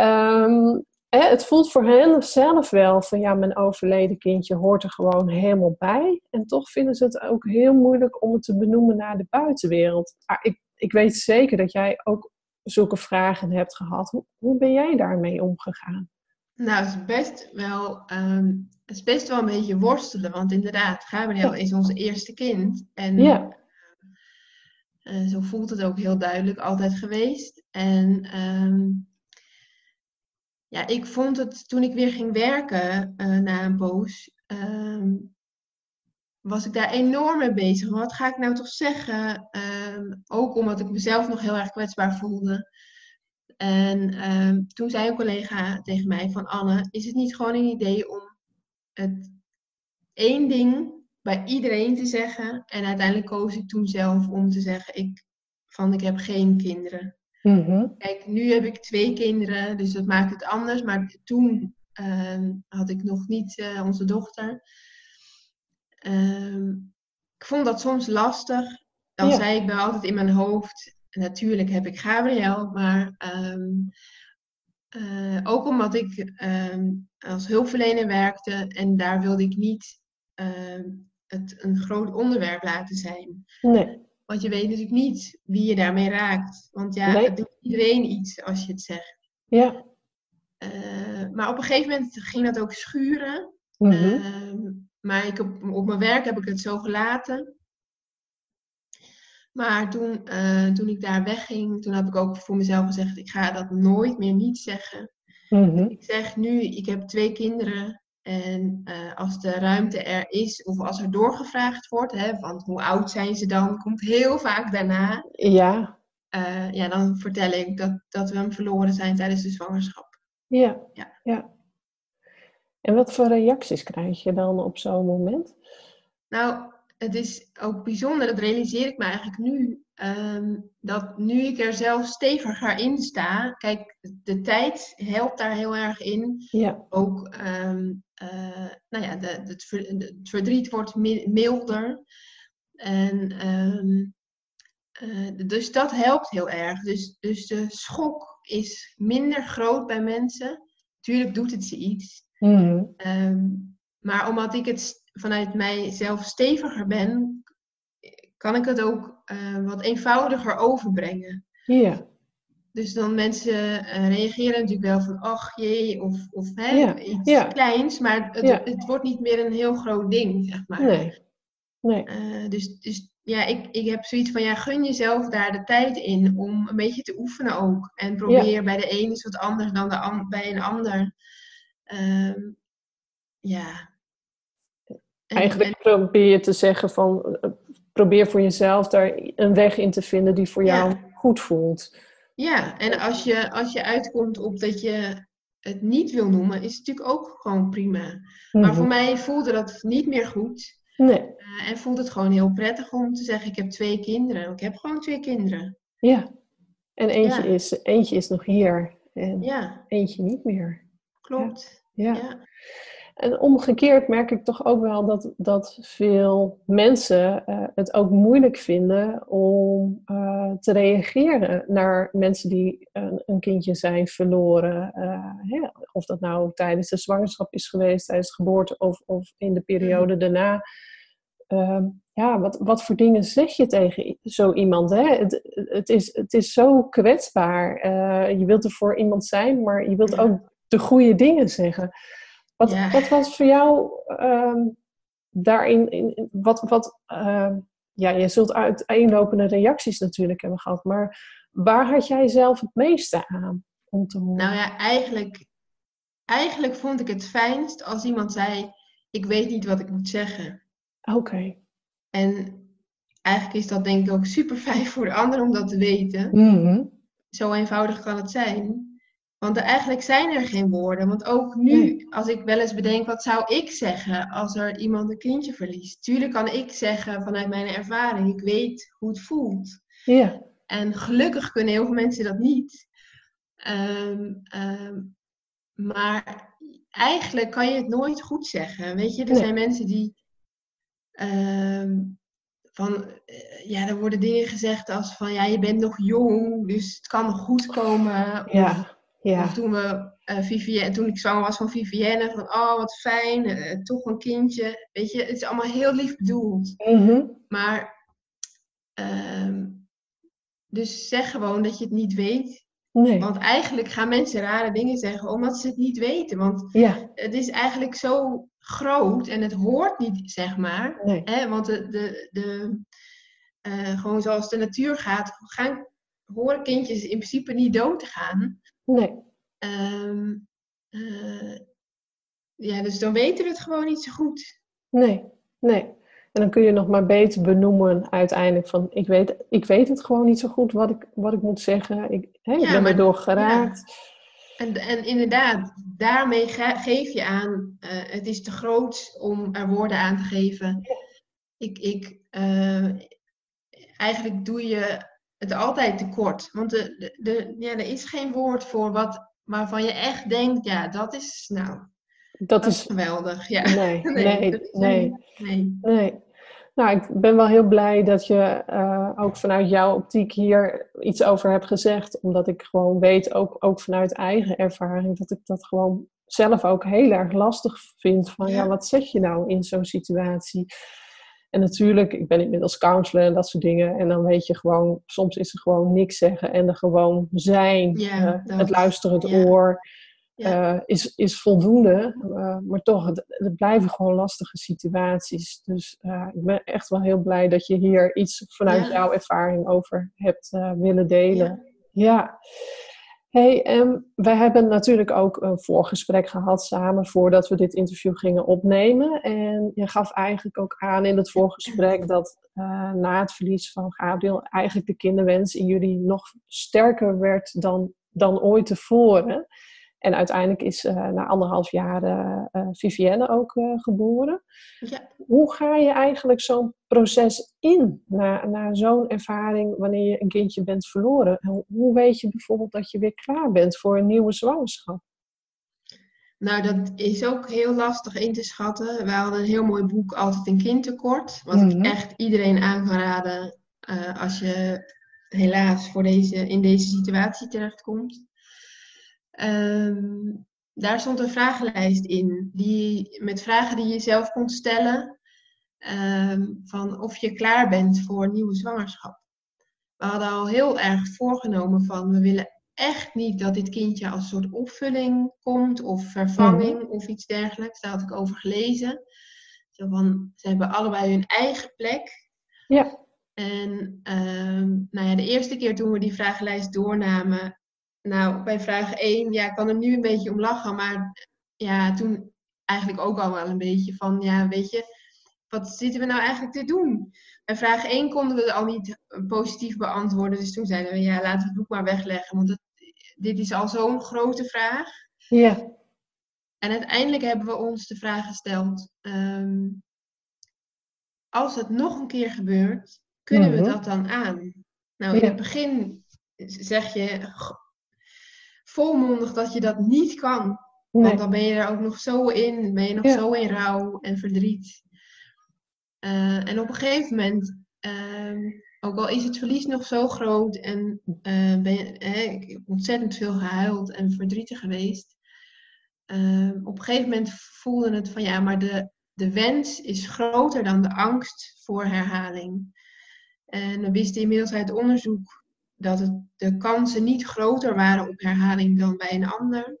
Um, hè, het voelt voor hen zelf wel van ja, mijn overleden kindje hoort er gewoon helemaal bij. En toch vinden ze het ook heel moeilijk om het te benoemen naar de buitenwereld. Maar ik, ik weet zeker dat jij ook zulke vragen hebt gehad. Hoe, hoe ben jij daarmee omgegaan? Nou, het is best wel, um, het is best wel een beetje worstelen. Want inderdaad, Gabriel is ons eerste kind. En ja. Zo voelt het ook heel duidelijk altijd geweest. En um, ja, ik vond het toen ik weer ging werken uh, na een poos, um, was ik daar enorm mee bezig. Wat ga ik nou toch zeggen? Um, ook omdat ik mezelf nog heel erg kwetsbaar voelde. En toen zei een collega tegen mij van Anne, is het niet gewoon een idee om het één ding bij iedereen te zeggen. En uiteindelijk koos ik toen zelf om te zeggen ik, van ik heb geen kinderen. Mm-hmm. Kijk, nu heb ik twee kinderen, dus dat maakt het anders. Maar toen uh, had ik nog niet uh, onze dochter. Uh, ik vond dat soms lastig. Dan ja. zei ik wel altijd in mijn hoofd, natuurlijk heb ik Gabriel, maar um, ook omdat ik ehm, als hulpverlener werkte en daar wilde ik niet ehm, het een groot onderwerp laten zijn. Nee. Want je weet natuurlijk niet wie je daarmee raakt. Want ja, nee. het doet iedereen iets als je het zegt. Ja. Uh, maar op een gegeven moment ging dat ook schuren. Mm-hmm. Uh, maar ik heb, op mijn werk heb ik het zo gelaten. Maar toen, uh, toen ik daar wegging, toen heb ik ook voor mezelf gezegd, ik ga dat nooit meer niet zeggen. Mm-hmm. Ik zeg nu, ik heb twee kinderen. En uh, als de ruimte er is, of als er doorgevraagd wordt, hè, want hoe oud zijn ze dan, komt heel vaak daarna. Ja. eh, ja, dan vertel ik dat, dat we hem verloren zijn tijdens de zwangerschap. Ja, ja. ja. En wat voor reacties krijg je dan op zo'n moment? Nou, het is ook bijzonder, dat realiseer ik me eigenlijk nu, ehm, dat nu ik er zelf steviger in sta, kijk, de tijd helpt daar heel erg in. Ja. Ook, um, nou ja, de, het, verdriet wordt milder. En um, dus dat helpt heel erg. Dus, dus de schok is minder groot bij mensen. Tuurlijk doet het ze iets. Mm. maar omdat ik het vanuit mijzelf steviger ben, kan ik het ook uh, wat eenvoudiger overbrengen. Ja. Dus dan mensen uh, reageren natuurlijk wel van, ach jee, of, of hè, iets kleins, maar het, het, wordt niet meer een heel groot ding, zeg maar. Nee. nee. Uh, dus, dus ja, ik, ik heb zoiets van, ja, gun jezelf daar de tijd in om een beetje te oefenen ook. En probeer bij de een is wat anders dan de bij een ander. Uh, ja, Eigenlijk probeer je te zeggen van eh, probeer voor jezelf daar een weg in te vinden die voor jou goed voelt. Ja, en als je, als je uitkomt op dat je het niet wil noemen, is het natuurlijk ook gewoon prima. Maar mhm. voor mij voelde dat niet meer goed. Nee. Uh, en voelt het gewoon heel prettig om te zeggen, ik heb twee kinderen. Ik heb gewoon twee kinderen. Ja, en eentje, Is, eentje is nog hier en ja. eentje niet meer. Klopt. ja. ja. En omgekeerd merk ik toch ook wel dat, dat veel mensen uh, het ook moeilijk vinden om uh, te reageren naar mensen die een, een kindje zijn verloren. Uh, hè, of dat nou tijdens de zwangerschap is geweest, tijdens de geboorte of, of in de periode mm. daarna. Ehm, ja, wat, wat voor dingen zeg je tegen zo iemand? Hè? Het, het, is, het is zo kwetsbaar. je wilt er voor iemand zijn, maar je wilt ook de goede dingen zeggen. Wat, wat was voor jou ehm, daarin, in, wat, wat uh, ja, je zult uiteenlopende reacties natuurlijk hebben gehad, maar waar had jij zelf het meeste aan om te horen? Nou ja, eigenlijk, eigenlijk vond ik het fijnst als iemand zei, ik weet niet wat ik moet zeggen. Oké. En eigenlijk is dat denk ik ook super fijn voor de ander om dat te weten. Mm Zo eenvoudig kan het zijn. Want eigenlijk zijn er geen woorden. Want ook nu, als ik wel eens bedenk, wat zou ik zeggen als er iemand een kindje verliest? Tuurlijk kan ik zeggen vanuit mijn ervaring, ik weet hoe het voelt. Ja. En gelukkig kunnen heel veel mensen dat niet. Ehm, ehm, maar eigenlijk kan je het nooit goed zeggen. Weet je, er zijn mensen die. Ehm, van, eh, ja, er worden dingen gezegd als van, ja, je bent nog jong, dus het kan nog goed komen. Ja. Ja. Of toen, we, uh, Vivienne, toen ik zwanger was van Vivienne, van oh wat fijn, uh, toch een kindje. Weet je, het is allemaal heel lief bedoeld. Mm Maar, uh, dus zeg gewoon dat je het niet weet. Nee. Want eigenlijk gaan mensen rare dingen zeggen omdat ze het niet weten. Want ja. het is eigenlijk zo groot en het hoort niet, zeg maar. Nee. Hè? Want de, de, de, uh, gewoon zoals de natuur gaat, gaan, horen kindjes in principe niet dood te gaan. Nee. Um, ja, dus dan weten we het gewoon niet zo goed. Nee, nee. En dan kun je nog maar beter benoemen uiteindelijk van ik weet, ik weet het gewoon niet zo goed wat ik, wat ik moet zeggen. Ik, hè, ik ben erdoor geraakt. En, en inderdaad, daarmee geef je aan, uh, het is te groot om er woorden aan te geven. Ik, ik, uh, eigenlijk doe je het altijd tekort. Want de, de, de, ja, er is geen woord voor wat, waarvan je echt denkt, ja, dat is nou. Dat, is geweldig. Ja. Nee, nee, nee, nee, nee. Nou, ik ben wel heel blij dat je uh, ook vanuit jouw optiek hier iets over hebt gezegd. Omdat ik gewoon weet, ook, ook vanuit eigen ervaring, dat ik dat gewoon zelf ook heel erg lastig vind. Van ja, ja wat zeg je nou in zo'n situatie? En natuurlijk, ik ben inmiddels counselor en dat soort dingen. En dan weet je gewoon, soms is er gewoon niks zeggen en er gewoon zijn. Uh, het luisteren, het oor uh, is, is voldoende. Uh, maar toch, het, het, blijven gewoon lastige situaties. Dus ik ben echt wel heel blij dat je hier iets vanuit jouw ervaring over hebt willen delen. Ja. Hey, um, wij hebben natuurlijk ook een voorgesprek gehad samen voordat we dit interview gingen opnemen. En je gaf eigenlijk ook aan in het voorgesprek dat uh, na het verlies van Gabriel eigenlijk de kinderwens in jullie nog sterker werd dan, dan ooit tevoren. En uiteindelijk is uh, na anderhalf jaar uh, Vivienne ook geboren. Ja. Hoe ga je eigenlijk zo'n proces in, na, na zo'n ervaring, wanneer je een kindje bent verloren? Hoe weet je bijvoorbeeld dat je weer klaar bent voor een nieuwe zwangerschap? Nou, dat is ook heel lastig in te schatten. We hadden een heel mooi boek, Altijd een kindtekort. Wat ik mhm. echt iedereen aan kan raden als je helaas voor deze, in deze situatie terechtkomt. Um, daar stond een vragenlijst in, die, met vragen die je zelf kon stellen. Um, van of je klaar bent voor een nieuwe zwangerschap. We hadden al heel erg voorgenomen van we willen echt niet dat dit kindje als soort opvulling komt of vervanging mhm. of iets dergelijks. Daar had ik over gelezen. Zo van, ze hebben allebei hun eigen plek. Ja. En um, nou ja, de eerste keer toen we die vragenlijst doornamen, nou, bij vraag 1, ja, ik kan er nu een beetje om lachen, maar ja, toen eigenlijk ook al wel een beetje van, ja, weet je, wat zitten we nou eigenlijk te doen? Bij vraag 1 konden we het al niet positief beantwoorden, dus toen zeiden we, ja, laten we het boek maar wegleggen, want het, dit is al zo'n grote vraag. Ja. En uiteindelijk hebben we ons de vraag gesteld, um, als het nog een keer gebeurt, kunnen we mhm. dat dan aan? Nou, in het begin zeg je, volmondig dat je dat niet kan. Want dan ben je er ook nog zo in, ben je nog zo in rouw en verdriet. Uh, en op een gegeven moment, uh, ook al is het verlies nog zo groot en uh, ben je, hè, ik heb ontzettend veel gehuild en verdrietig geweest. Ehm, op een gegeven moment voelde het van ja, maar de, de wens is groter dan de angst voor herhaling. En we wisten inmiddels uit onderzoek dat het, de kansen niet groter waren op herhaling dan bij een ander.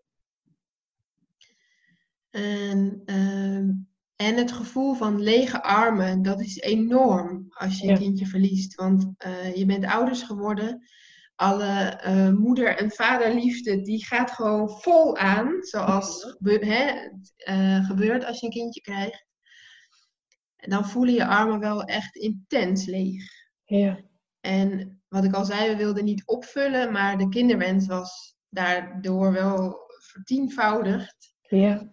En, ehm, en het gevoel van lege armen, dat is enorm als je een kindje verliest. Want uh, je bent ouders geworden. Alle uh, moeder- en vaderliefde, die gaat gewoon vol aan. Zoals hè, uh, gebeurt als je een kindje krijgt. En dan voelen je armen wel echt intens leeg. Ja. En wat ik al zei, we wilden niet opvullen, maar de kinderwens was daardoor wel vertienvoudigd. Ja.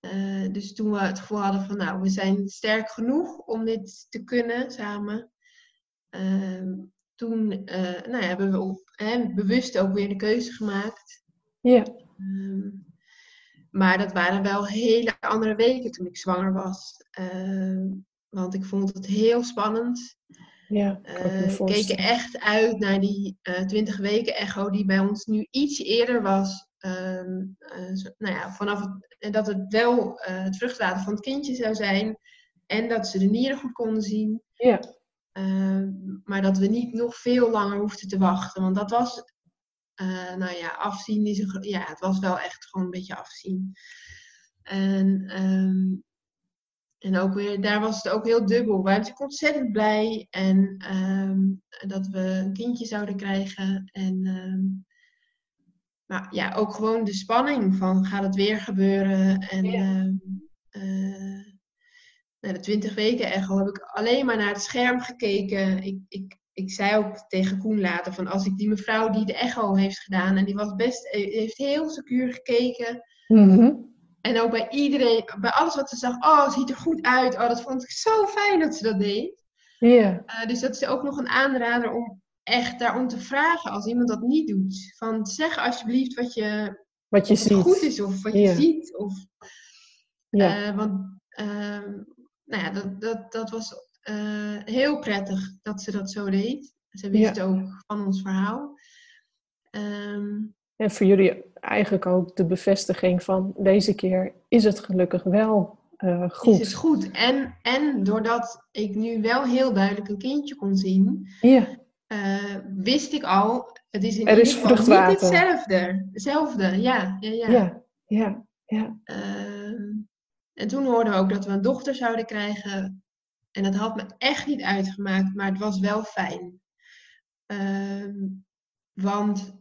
Uh, dus toen we het gevoel hadden van, nou, we zijn sterk genoeg om dit te kunnen samen. Uh, toen uh, nou ja, hebben we op, hè, bewust ook weer de keuze gemaakt. Ja. Ehm, maar dat waren wel hele andere weken toen ik zwanger was. Ehm, want ik vond het heel spannend. Ja, uh, keken echt uit naar die uh, eh, 20 weken echo die bij ons nu iets eerder was. Uh, nou ja, vanaf het, dat het wel het vruchtwater van het kindje zou zijn. En dat ze de nieren goed konden zien. Ja. Ehm, maar dat we niet nog veel langer hoefden te wachten. Want dat was, nou ja, afzien is een, ja, het was wel echt gewoon een beetje afzien. En um, en ook weer, daar was het ook heel dubbel. We waren natuurlijk ontzettend blij en um, dat we een kindje zouden krijgen. En, um, maar ja, ook gewoon de spanning van gaat het weer gebeuren. En ja. um, uh, de 20 weken echo heb ik alleen maar naar het scherm gekeken. Ik, ik, ik zei ook tegen Koen later van als ik die mevrouw die de echo heeft gedaan en die was best, heeft heel secuur gekeken. Mm -hmm. En ook bij iedereen, bij alles wat ze zag, oh, het ziet er goed uit. Oh, dat vond ik zo fijn dat ze dat deed. Ja. Uh, dus dat is ook nog een aanrader om echt daarom te vragen als iemand dat niet doet. Van zeg alsjeblieft wat je, wat je ziet. goed is of wat je ziet. Of, ja. Uh, want uh, nou ja, dat, dat, dat was eh, heel prettig dat ze dat zo deed. Ze wist ook van ons verhaal. Um, en voor jullie eigenlijk ook de bevestiging van deze keer is het gelukkig wel uh, goed. Is het goed. En, en doordat ik nu wel heel duidelijk een kindje kon zien, ja. Uh, wist ik al, het is in er ieder geval niet hetzelfde. Hetzelfde, ja. Ja, ja. ja, ja, ja. Uh, en toen hoorden we ook dat we een dochter zouden krijgen. En dat had me echt niet uitgemaakt, maar het was wel fijn. Uh, want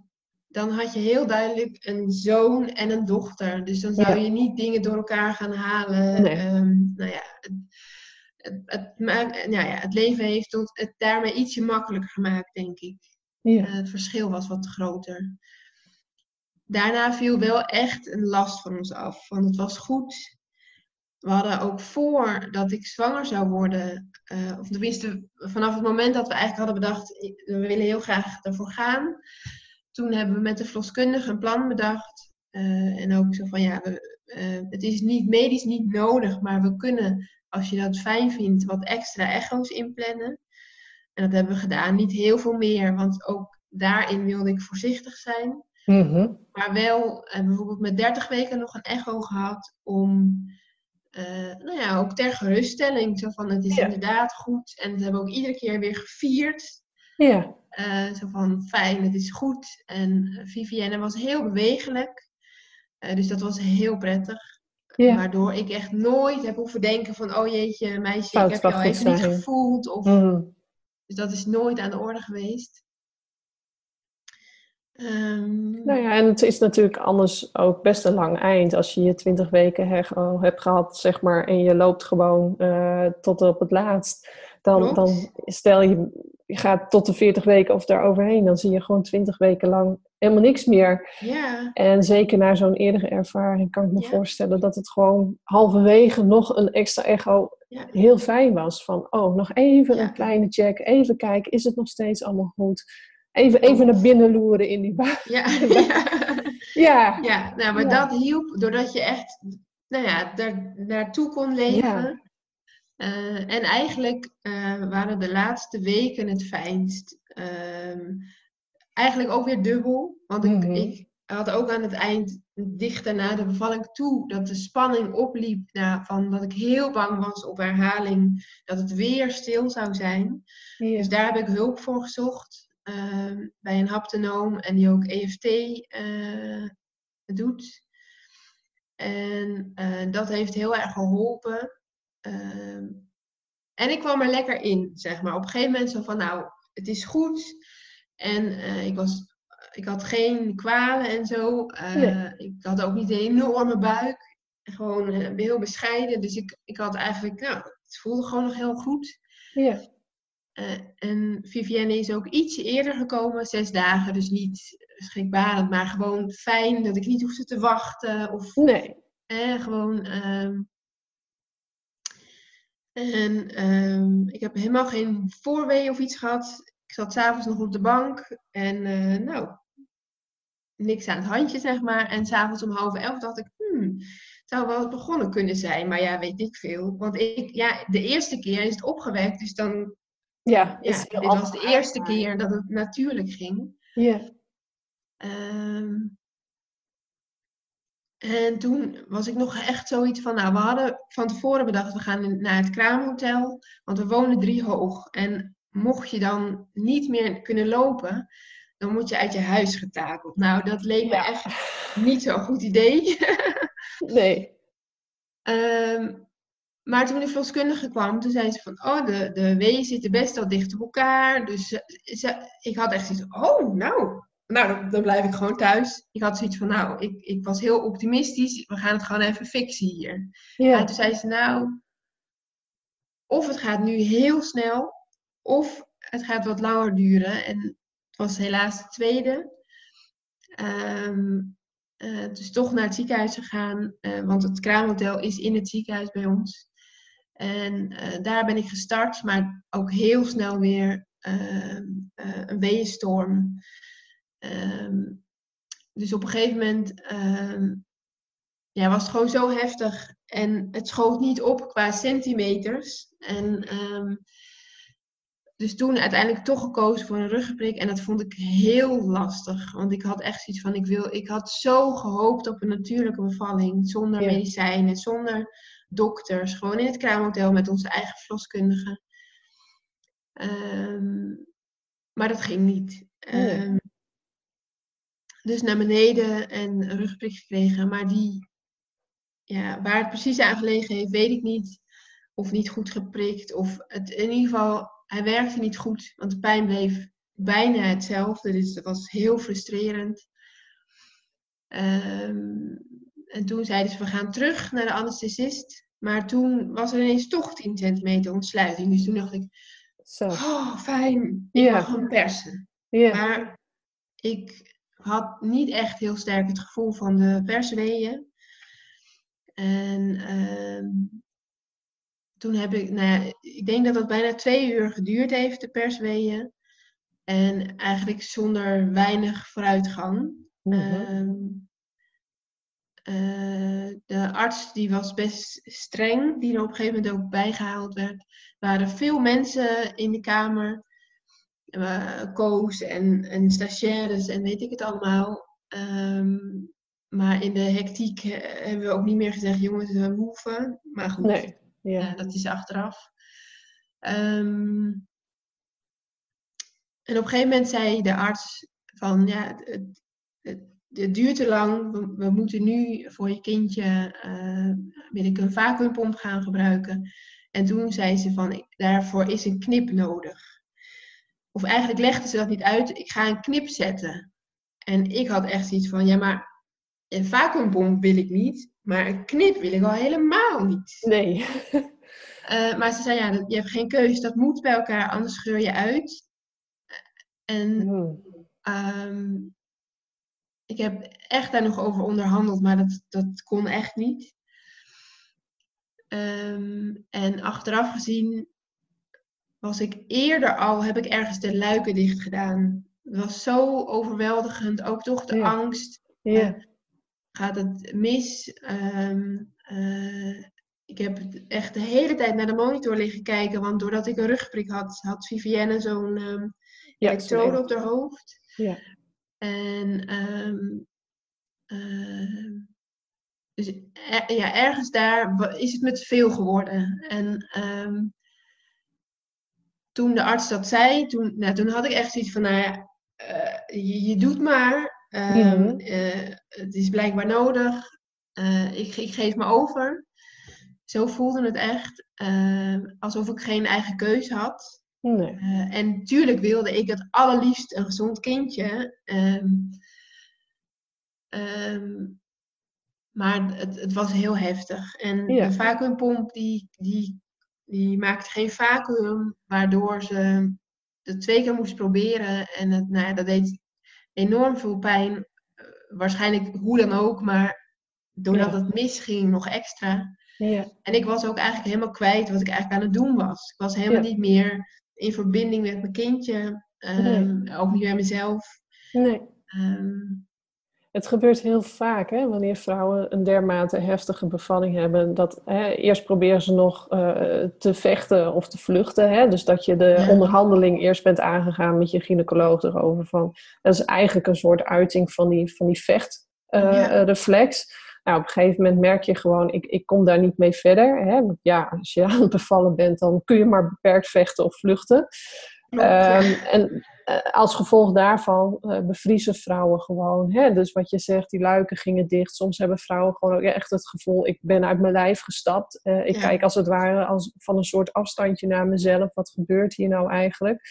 dan had je heel duidelijk een zoon en een dochter. Dus dan zou je niet dingen door elkaar gaan halen. Nee. Ehm, nou ja, het, het, nou ja, het leven heeft het daarmee ietsje makkelijker gemaakt, denk ik. Ja. Eh, het verschil was wat groter. Daarna viel wel echt een last van ons af, want het was goed. We hadden ook voordat ik zwanger zou worden, eh, of tenminste vanaf het moment dat we eigenlijk hadden bedacht, we willen heel graag ervoor gaan. Toen hebben we met de verloskundige een plan bedacht. eh, en ook zo van ja, we, eh, het is niet medisch niet nodig, maar we kunnen, als je dat fijn vindt, wat extra echo's inplannen. En dat hebben we gedaan. Niet heel veel meer, want ook daarin wilde ik voorzichtig zijn. Mhm. Maar wel eh, bijvoorbeeld met 30 weken nog een echo gehad om, nou ja, ook ter geruststelling. Zo van, het is Ja. inderdaad goed. En dat hebben we ook iedere keer weer gevierd. Ja. Eh, zo van, fijn, het is goed. En Vivienne was heel bewegelijk. Eh, dus dat was heel prettig. Ja. Waardoor ik echt nooit heb hoeven denken van, oh jeetje, meisje, Fout ik heb jou even niet gevoeld. Of, Mhm. Dus dat is nooit aan de orde geweest. Ehm, Nou ja, en het is natuurlijk anders ook best een lang eind. Als je je twintig weken he- al hebt gehad, zeg maar, en je loopt gewoon eh, tot op het laatst. Dan, dan stel je, je gaat tot de 40 weken of daaroverheen, dan zie je gewoon twintig weken lang helemaal niks meer. ja, En zeker na zo'n eerdere ervaring kan ik me Ja. voorstellen dat het gewoon halverwege nog een extra echo ja, heel fijn was. Van, oh, nog even een kleine check, even kijken, is het nog steeds allemaal goed? Even, even naar binnen loeren in die buik. ja, ja. Ja, nou, maar dat hielp doordat je echt, nou ja, daar naartoe kon leven. Eh, en eigenlijk eh, waren de laatste weken het fijnst. Ehm, eigenlijk ook weer dubbel. Want ik, Mhm. ik had ook aan het eind, dichter na de bevalling toe, dat de spanning opliep. Nou, van dat ik heel bang was op herhaling, dat het weer stil zou zijn. Dus daar heb ik hulp voor gezocht ehm, bij een haptonoom en die ook EFT eh, doet. En dat heeft heel erg geholpen. Ehm, en ik kwam er lekker in, zeg maar. Op een gegeven moment zo van, nou, het is goed. En eh, ik, was, ik had geen kwalen en zo. Eh, Nee. Ik had ook niet een enorme buik. Gewoon eh, heel bescheiden. Dus ik, ik had eigenlijk, nou, het voelde gewoon nog heel goed. ja. En Vivienne is ook ietsje eerder gekomen, zes dagen, dus niet schrikbarend, maar gewoon fijn dat ik niet hoefde te wachten. Of Nee. gewoon. En ehm, ik heb helemaal geen voorwee of iets gehad. Ik zat s'avonds nog op de bank en eh, nou, niks aan het handje, zeg maar. En s'avonds om half elf dacht ik, hmm, het zou wel begonnen kunnen zijn. Maar ja, weet ik veel. Want ik, ja, de eerste keer is het opgewekt, dus dan Ja, ja, dit was de eerste keer dat het natuurlijk ging. Ja. Ehm, en toen was ik nog echt zoiets van, nou, we hadden van tevoren bedacht, we gaan naar het kraamhotel, want we wonen drie hoog. En mocht je dan niet meer kunnen lopen, dan moet je uit je huis getakeld. Nou, dat leek me Ja. echt niet zo'n goed idee. Nee. Ehm, maar toen de verloskundige kwam, toen zei ze van, oh, de, de weeën zitten best wel dicht op elkaar. Dus ze, ze- ik had echt zoiets oh, nou, nou dan, dan blijf ik gewoon thuis. Ik had zoiets van, nou, ik, ik was heel optimistisch. We gaan het gewoon even fixen hier. En Ja. toen zei ze, nou, of het gaat nu heel snel, of het gaat wat langer duren. En het was helaas de tweede. Ehm, eh, dus toch naar het ziekenhuis gegaan, eh, want het kraamhotel is in het ziekenhuis bij ons. En eh, daar ben ik gestart, maar ook heel snel weer ehm, eh, een weeënstorm. Ehm, dus op een gegeven moment ehm, ja, was het gewoon zo heftig. En het schoot niet op qua centimeters. En ehm, dus toen uiteindelijk toch gekozen voor een ruggenprik. En dat vond ik heel lastig. Want ik had echt zoiets van, ik, wil, ik had zo gehoopt op een natuurlijke bevalling. Zonder Ja. medicijnen, zonder dokters. Gewoon in het kraamhotel met onze eigen verloskundige. Maar dat ging niet. Nee. Dus naar beneden en een rugprik gekregen. Maar die, ja, waar het precies aan gelegen heeft, weet ik niet. Of niet goed geprikt. Of het, in ieder geval, hij werkte niet goed. Want de pijn bleef bijna hetzelfde. Dus dat was heel frustrerend. Ehm, en toen zeiden ze, we gaan terug naar de anesthesist. Maar toen was er ineens toch 10 centimeter ontsluiting. Dus toen dacht ik, Zo. oh fijn, ik yeah. mag hem persen. Yeah. Maar ik had niet echt heel sterk het gevoel van de persweeën. En ehm, toen heb ik, nou ja, ik denk dat dat bijna twee uur geduurd heeft, de persweeën. En eigenlijk zonder weinig vooruitgang. Mm de arts die was best streng, die er op een gegeven moment ook bijgehaald werd. Er waren veel mensen in de kamer. Uh, Koos en, en stagiaires en weet ik het allemaal. Ehm, maar in de hectiek eh, hebben we ook niet meer gezegd, jongens, we hoeven. Maar goed, nee, ja. dat is achteraf. Um, en op een gegeven moment zei de arts van, ja, het, het, het duurt te lang. We, moeten nu voor je kindje uh, ik een vacuümpomp gaan gebruiken. En toen zei ze van, daarvoor is een knip nodig. Of eigenlijk legde ze dat niet uit. Ik ga een knip zetten. En ik had echt zoiets van, ja, maar een vacuümpomp wil ik niet. Maar een knip wil ik al helemaal niet. Nee. Uh, maar ze zei, ja, je hebt geen keuze. Dat moet bij elkaar, anders scheur je uit. En hmm. Ehm, ik heb echt daar nog over onderhandeld, maar dat, dat kon echt niet. Ehm, en achteraf gezien was ik eerder al, heb ik ergens de luiken dicht gedaan. Het was zo overweldigend, ook toch de angst. Ja. Uh, gaat het mis? Ehm, eh, ik heb echt de hele tijd naar de monitor liggen kijken, want doordat ik een rugprik had, had Vivienne zo'n um, ja, elektrode op haar hoofd. Ja. En um, dus ja, ergens daar is het met veel geworden. En um, toen de arts dat zei, toen, nou, toen had ik echt zoiets van, nou ja, uh, je, je, doet maar. Um, uh, het is blijkbaar nodig. Uh, ik, ik geef me over. Zo voelde het echt. alsof ik geen eigen keuze had. Nee. En natuurlijk wilde ik het allerliefst een gezond kindje. Um, um, maar het, het, was heel heftig. En de vacuümpomp die, die, die maakte geen vacuüm, waardoor ze het twee keer moest proberen. En het, nou ja, dat deed enorm veel pijn. Uh, waarschijnlijk hoe dan ook, maar doordat het misging nog extra. Ja. En ik was ook eigenlijk helemaal kwijt wat ik eigenlijk aan het doen was. Ik was helemaal niet meer in verbinding met mijn kindje. Um, Ook niet bij mezelf. Nee. Um, het gebeurt heel vaak hè, wanneer vrouwen een dermate heftige bevalling hebben. Dat hè, eerst proberen ze nog uh, te vechten of te vluchten. Hè, dus dat je de onderhandeling eerst bent aangegaan met je gynaecoloog erover. Van, dat is eigenlijk een soort uiting van die, van die vechtreflex. Uh, nou, op een gegeven moment merk je gewoon, ik, ik kom daar niet mee verder. Hè? Want ja, als je aan het bevallen bent, dan kun je maar beperkt vechten of vluchten. Ehm, en eh, als gevolg daarvan uh, bevriezen vrouwen gewoon. Hè? Dus wat je zegt, die luiken gingen dicht. Soms hebben vrouwen gewoon ook echt het gevoel, ik ben uit mijn lijf gestapt. Uh, ik kijk als het ware als, van een soort afstandje naar mezelf. Wat gebeurt hier nou eigenlijk?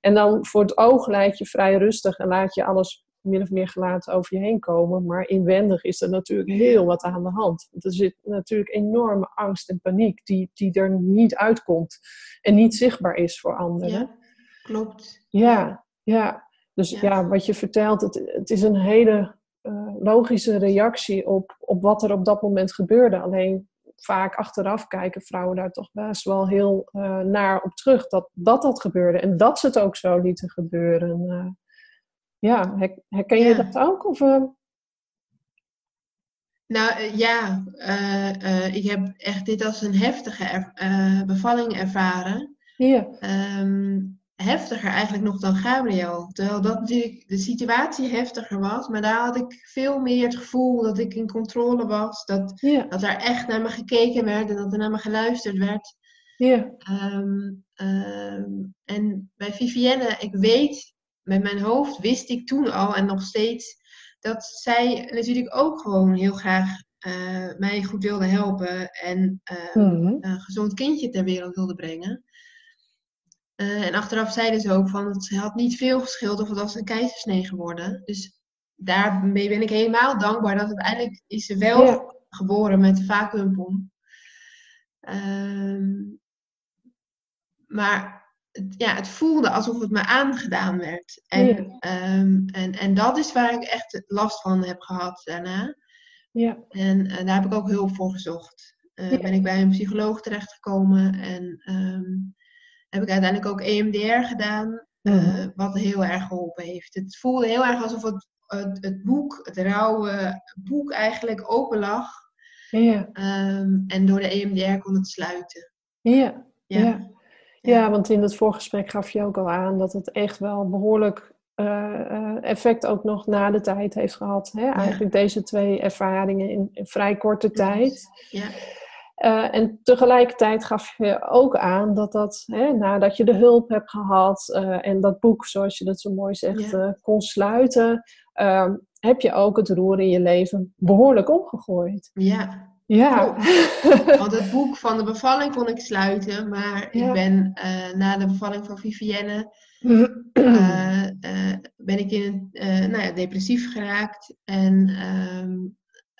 En dan voor het oog leid je vrij rustig en laat je alles min of meer gelaten over je heen komen. Maar inwendig is er natuurlijk heel wat aan de hand. Er zit natuurlijk enorme angst en paniek die, die er niet uitkomt. En niet zichtbaar is voor anderen. Ja, klopt. Ja, ja. Dus ja, wat je vertelt, het, het is een hele uh, logische reactie op, op wat er op dat moment gebeurde. Alleen vaak achteraf kijken vrouwen daar toch best wel heel uh, naar op terug. Dat, dat dat gebeurde en dat ze het ook zo lieten gebeuren. Uh, ja, herken je dat ook? Of. Nou ja, ik heb echt dit als een heftige er, bevalling ervaren. Ja. Um, heftiger eigenlijk nog dan Gabriel. Terwijl dat natuurlijk de situatie heftiger was, maar daar had ik veel meer het gevoel dat ik in controle was. Dat, ja. dat er echt naar me gekeken werd en dat er naar me geluisterd werd. Ja. Um, um, en bij Vivienne, ik weet met mijn hoofd wist ik toen al en nog steeds dat zij natuurlijk ook gewoon heel graag uh, mij goed wilde helpen en uh, mm-hmm. een gezond kindje ter wereld wilde brengen. Uh, en achteraf zeiden ze ook van het had niet veel geschild of het was een keizersnee geworden. Dus daarmee ben ik helemaal dankbaar dat uiteindelijk is ze wel geboren met de vacuümpomp. Um, maar het, ja, het voelde alsof het me aangedaan werd. En, ehm, en, en dat is waar ik echt last van heb gehad daarna. Ja. En uh, daar heb ik ook hulp voor gezocht. Uh, Ben ik bij een psycholoog terechtgekomen en um, heb ik uiteindelijk ook EMDR gedaan, uh, wat heel erg geholpen heeft. Het voelde heel erg alsof het, het, het boek, het rauwe boek eigenlijk open lag. Ja. Um, en door de EMDR kon het sluiten. Ja. ja. Ja, want in het voorgesprek gaf je ook al aan dat het echt wel behoorlijk uh, effect ook nog na de tijd heeft gehad. Hè? Eigenlijk deze twee ervaringen in, in vrij korte tijd. Ja. Uh, en tegelijkertijd gaf je ook aan dat dat, hè, nadat je de hulp hebt gehad uh, en dat boek, zoals je dat zo mooi zegt, kon sluiten, ehm, heb je ook het roer in je leven behoorlijk omgegooid. Ja, ja. Want het boek van de bevalling kon ik sluiten, maar ik ben na de bevalling van Vivienne uh, ben ik in een, nou ja, depressief geraakt. En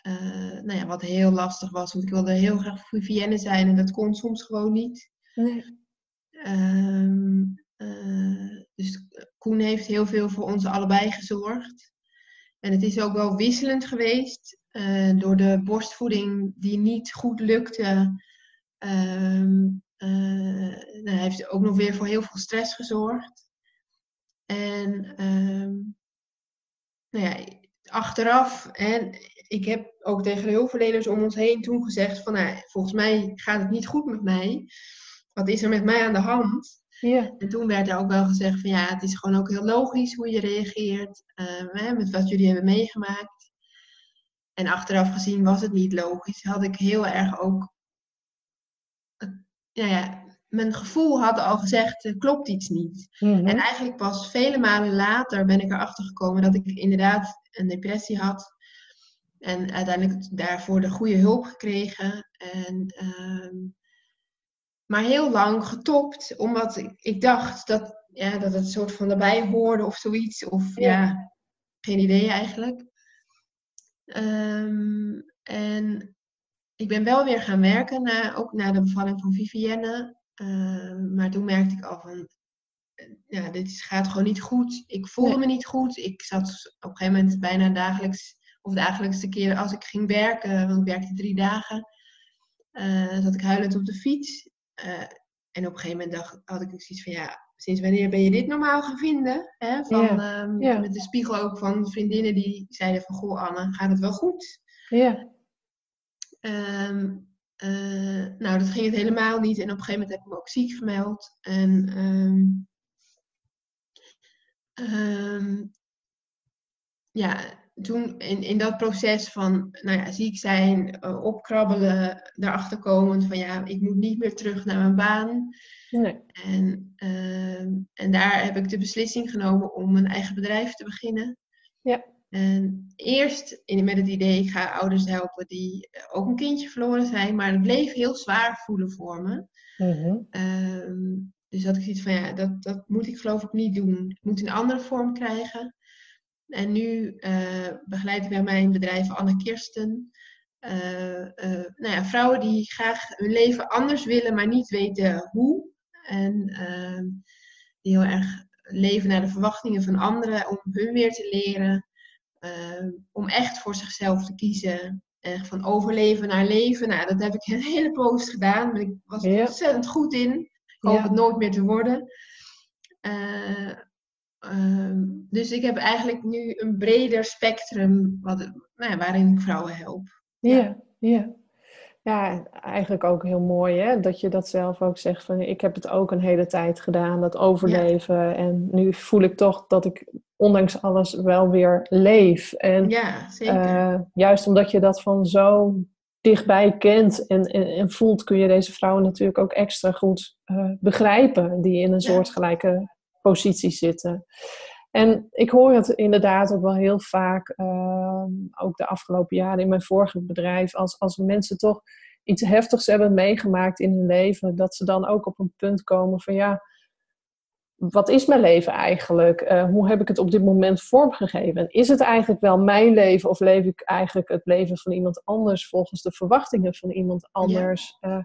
ehm, nou ja, wat heel lastig was, want ik wilde heel graag Vivienne zijn en dat kon soms gewoon niet. Nee. Um, dus Koen heeft heel veel voor ons allebei gezorgd. En het is ook wel wisselend geweest. Uh, door de borstvoeding die niet goed lukte, uh, nou, heeft ook nog weer voor heel veel stress gezorgd. En ehm, nou ja, achteraf, en ik heb ook tegen de hulpverleners om ons heen toen gezegd van, nou, volgens mij gaat het niet goed met mij. Wat is er met mij aan de hand? Ja. En toen werd er ook wel gezegd van ja, het is gewoon ook heel logisch hoe je reageert uh, met wat jullie hebben meegemaakt. En achteraf gezien was het niet logisch. Had ik heel erg ook. Ja, ja, mijn gevoel had al gezegd: er klopt iets niet. Mhm. En eigenlijk pas vele malen later ben ik erachter gekomen dat ik inderdaad een depressie had. En uiteindelijk daarvoor de goede hulp gekregen. En, ehm, maar heel lang getopt, omdat ik, ik dacht dat, ja, dat het soort van erbij hoorde of zoiets. Of ja geen idee eigenlijk. Um, en ik ben wel weer gaan werken, na, ook na de bevalling van Vivienne. Uh, maar toen merkte ik al van, ja, dit gaat gewoon niet goed. Ik voelde me niet goed. Ik zat op een gegeven moment bijna dagelijks, of dagelijkse keren als ik ging werken, want ik werkte drie dagen, uh, zat ik huilend op de fiets. Uh, en op een gegeven moment dacht, had ik zoiets van, ja, sinds wanneer ben je dit normaal gaan vinden? Hè? Van, ehm, Met de spiegel ook van vriendinnen die zeiden van, goh Anne, gaat het wel goed? Ja. Um, uh, nou, dat ging het helemaal niet. En op een gegeven moment heb ik me ook ziek gemeld. En um, ja, toen in, in dat proces van nou ja, ziek zijn, uh, opkrabbelen, daarachter komen van ja, ik moet niet meer terug naar mijn baan. Nee. En, uh, en daar heb ik de beslissing genomen om een eigen bedrijf te beginnen. Ja. En eerst in, met het idee, ik ga ouders helpen die eh, ook een kindje verloren zijn, maar het bleef heel zwaar voelen voor me. Mm -hmm. dus had ik zoiets van, ja, dat, dat moet ik geloof ik niet doen. Ik moet een andere vorm krijgen. En nu uh, begeleid ik bij mijn bedrijf Anne Kirsten. Uh, uh, nou ja, vrouwen die graag hun leven anders willen, maar niet weten hoe. En ehm, die heel erg leven naar de verwachtingen van anderen om hun weer te leren. Ehm, om echt voor zichzelf te kiezen. En van overleven naar leven. Nou, dat heb ik een hele post gedaan. ik was er ontzettend goed in. Ik hoop het nooit meer te worden. Ehm, dus ik heb eigenlijk nu een breder spectrum wat, nou waarin ik vrouwen help. Ja, ja. Ja, eigenlijk ook heel mooi hè? dat je dat zelf ook zegt van ik heb het ook een hele tijd gedaan, dat overleven. En nu voel ik toch dat ik ondanks alles wel weer leef. En ja, zeker. Uh, juist omdat je dat van zo dichtbij kent en, en, en, voelt, kun je deze vrouwen natuurlijk ook extra goed uh, begrijpen, die in een soortgelijke positie zitten. En ik hoor het inderdaad ook wel heel vaak, ehm, ook de afgelopen jaren in mijn vorige bedrijf, als, als mensen toch iets heftigs hebben meegemaakt in hun leven, dat ze dan ook op een punt komen van ja, wat is mijn leven eigenlijk? Uh, hoe heb ik het op dit moment vormgegeven? is het eigenlijk wel mijn leven of leef ik eigenlijk het leven van iemand anders volgens de verwachtingen van iemand anders? Ja. Uh,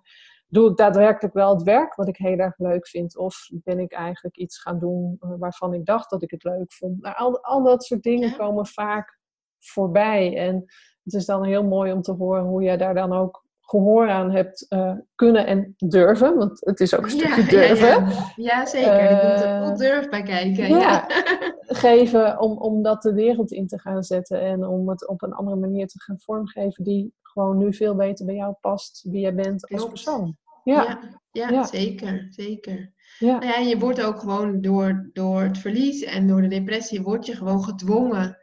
doe ik daadwerkelijk wel het werk wat ik heel erg leuk vind? Of ben ik eigenlijk iets gaan doen waarvan ik dacht dat ik het leuk vond? Nou, al, al dat soort dingen komen vaak voorbij. En het is dan heel mooi om te horen hoe jij daar dan ook gehoor aan hebt uh, kunnen en durven. Want het is ook een stukje durven. Ja, ja. ja zeker. Uh, er komt er vol durf bij kijken. Ja, geven om, om dat de wereld in te gaan zetten. En om het op een andere manier te gaan vormgeven. Die gewoon nu veel beter bij jou past. Wie jij bent als persoon. Ja, ja, zeker. zeker. Ja. Nou ja, je wordt ook gewoon door, door het verlies en door de depressie... word je gewoon gedwongen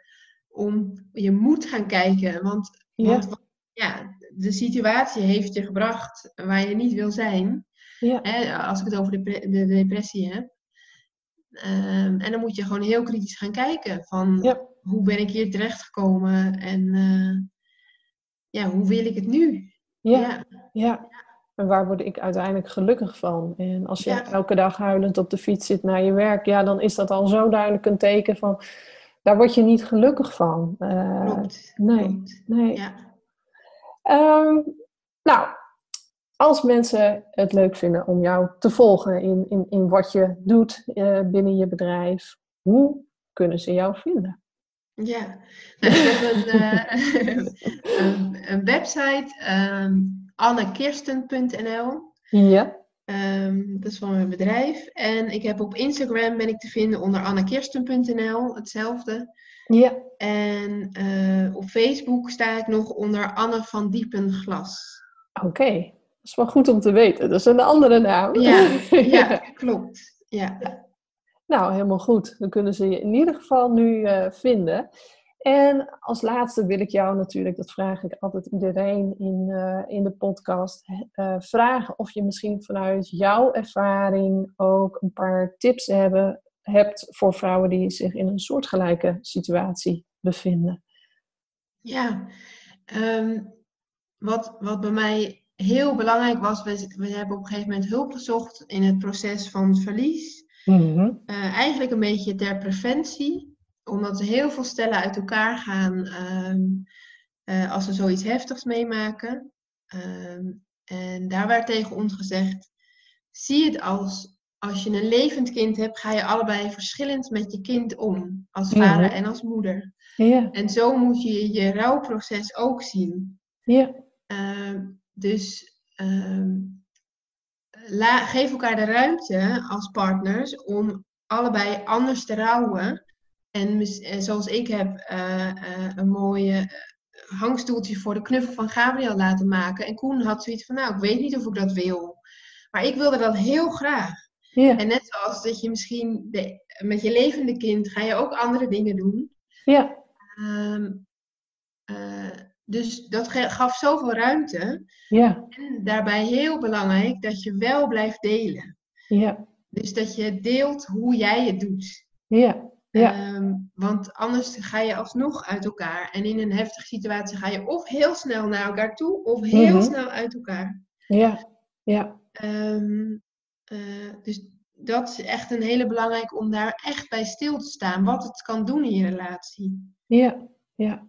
om... Je moet gaan kijken. Want, want ja, de situatie heeft je gebracht waar je niet wil zijn. Ja. Hè, als ik het over de, de, de depressie heb. Um, en dan moet je gewoon heel kritisch gaan kijken van hoe ben ik hier terechtgekomen en uh, ja, hoe wil ik het nu? Ja. ja. ja. En waar word ik uiteindelijk gelukkig van? En als je elke dag huilend op de fiets zit naar je werk, ja, dan is dat al zo duidelijk een teken van daar word je niet gelukkig van. Uh, Klopt. Nee, Klopt. nee. Ja. Um, nou, als mensen het leuk vinden om jou te volgen in, in, in wat je doet uh, binnen je bedrijf, hoe kunnen ze jou vinden? Ja, nou, ik heb een, een, website, um, annekirsten.nl. Ja. Um, dat is van mijn bedrijf. En ik heb op Instagram ben ik te vinden onder annekirsten.nl, hetzelfde. Ja. En uh, op Facebook sta ik nog onder Anne van Diepenglas. Oké, dat is wel goed om te weten. Dat is een andere naam. Ja, ja klopt. Ja. Nou, helemaal goed. Dan kunnen ze je in ieder geval nu uh, vinden. En als laatste wil ik jou natuurlijk, dat vraag ik altijd iedereen in, uh, in de podcast, uh, vragen of je misschien vanuit jouw ervaring ook een paar tips hebben, hebt voor vrouwen die zich in een soortgelijke situatie bevinden. Ja, um, wat, wat bij mij heel belangrijk was, we, we hebben op een gegeven moment hulp gezocht in het proces van verlies. Mm -hmm. uh, eigenlijk een beetje ter preventie omdat heel veel stellen uit elkaar gaan um, uh, als ze zoiets heftigs meemaken. Um, en daar werd tegen ons gezegd: zie het als als je een levend kind hebt, ga je allebei verschillend met je kind om, als vader en als moeder. En zo moet je je rouwproces ook zien. Ja. Uh, dus la, geef elkaar de ruimte als partners om allebei anders te rouwen. En, zoals ik heb uh, uh, een mooie hangstoeltje voor de knuffel van Gabriel laten maken. En Koen had zoiets van, nou, ik weet niet of ik dat wil. Maar ik wilde dat heel graag. Ja. En net zoals dat je misschien de, met je levende kind ga je ook andere dingen doen. Ja. Um, uh, dus dat gaf zoveel ruimte. Ja. En daarbij heel belangrijk dat je wel blijft delen. Ja. Dus dat je deelt hoe jij het doet. Ja. Ja. Um, want anders ga je alsnog uit elkaar. En in een heftige situatie ga je of heel snel naar elkaar toe, of heel mm -hmm. snel uit elkaar. Ja, ja. Um, uh, dus dat is echt een hele belangrijke om daar echt bij stil te staan. Wat het kan doen in je relatie. Ja, ja.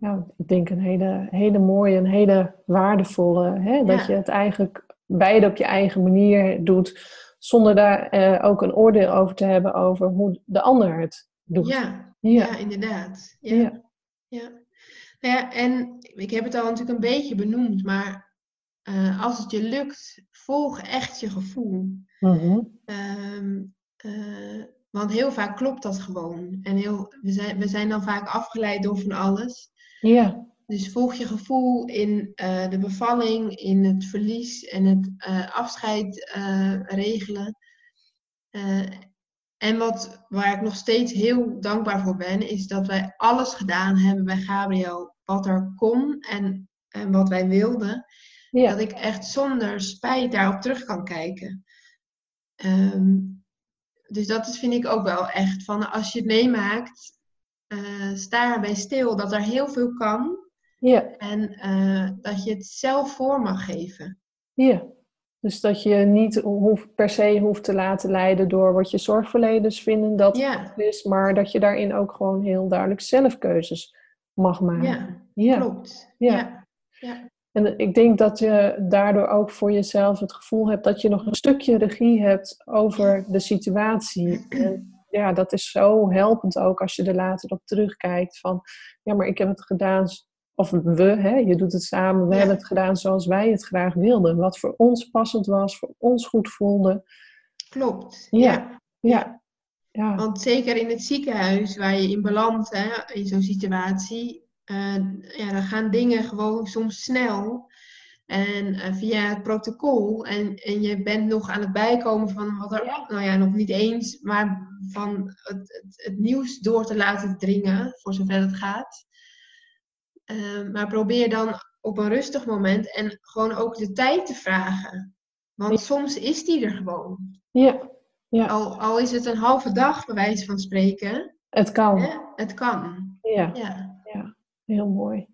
Nou, ik denk een hele, hele mooie, een hele waardevolle. Hè? Ja. Dat je het eigenlijk beide op je eigen manier doet. Zonder daar uh, ook een oordeel over te hebben over hoe de ander het doet. Ja, ja. ja inderdaad. Ja. Ja. ja. Nou ja, en ik heb het al natuurlijk een beetje benoemd, maar uh, als het je lukt, volg echt je gevoel. Mm-hmm. Um, uh, want heel vaak klopt dat gewoon. En heel, we, zijn, we zijn dan vaak afgeleid door van alles. Ja. Dus volg je gevoel in uh, de bevalling, in het verlies en het afscheid regelen. en wat, waar ik nog steeds heel dankbaar voor ben, is dat wij alles gedaan hebben bij Gabriel wat er kon en, en wat wij wilden. Ja. Dat ik echt zonder spijt daarop terug kan kijken. Um, dus dat is, vind ik ook wel echt van als je het meemaakt, uh, sta erbij stil dat er heel veel kan. Ja. En uh, dat je het zelf voor mag geven. Ja. Dus dat je niet hoeft, per se hoeft te laten leiden door wat je zorgverleners vinden dat Ja. is, maar dat je daarin ook gewoon heel duidelijk zelfkeuzes mag maken. Ja, Ja. klopt. Ja. Ja. Ja. En ik denk dat je daardoor ook voor jezelf het gevoel hebt dat je nog een stukje regie hebt over de situatie. En ja, dat is zo helpend ook als je er later op terugkijkt van, ja, maar ik heb het gedaan, of we, hè, je doet het samen, we Ja. hebben het gedaan zoals wij het graag wilden. Wat voor ons passend was, voor ons goed voelde. Klopt. Ja. ja. Ja, ja, Want zeker in het ziekenhuis waar je in belandt, hè, in zo'n situatie, eh, ja, dan gaan dingen gewoon soms snel. En eh, via het protocol. En, en je bent nog aan het bijkomen van wat er, Ja. nou ja, nog niet eens, maar van het, het, het nieuws door te laten dringen, voor zover het gaat. Eh, maar probeer dan op een rustig moment en gewoon ook de tijd te vragen. Want Ja. soms is die er gewoon. ja, ja, Al, al is het een halve dag, bij wijze van spreken. het kan. Hè? Het kan. Ja. Ja. Heel mooi.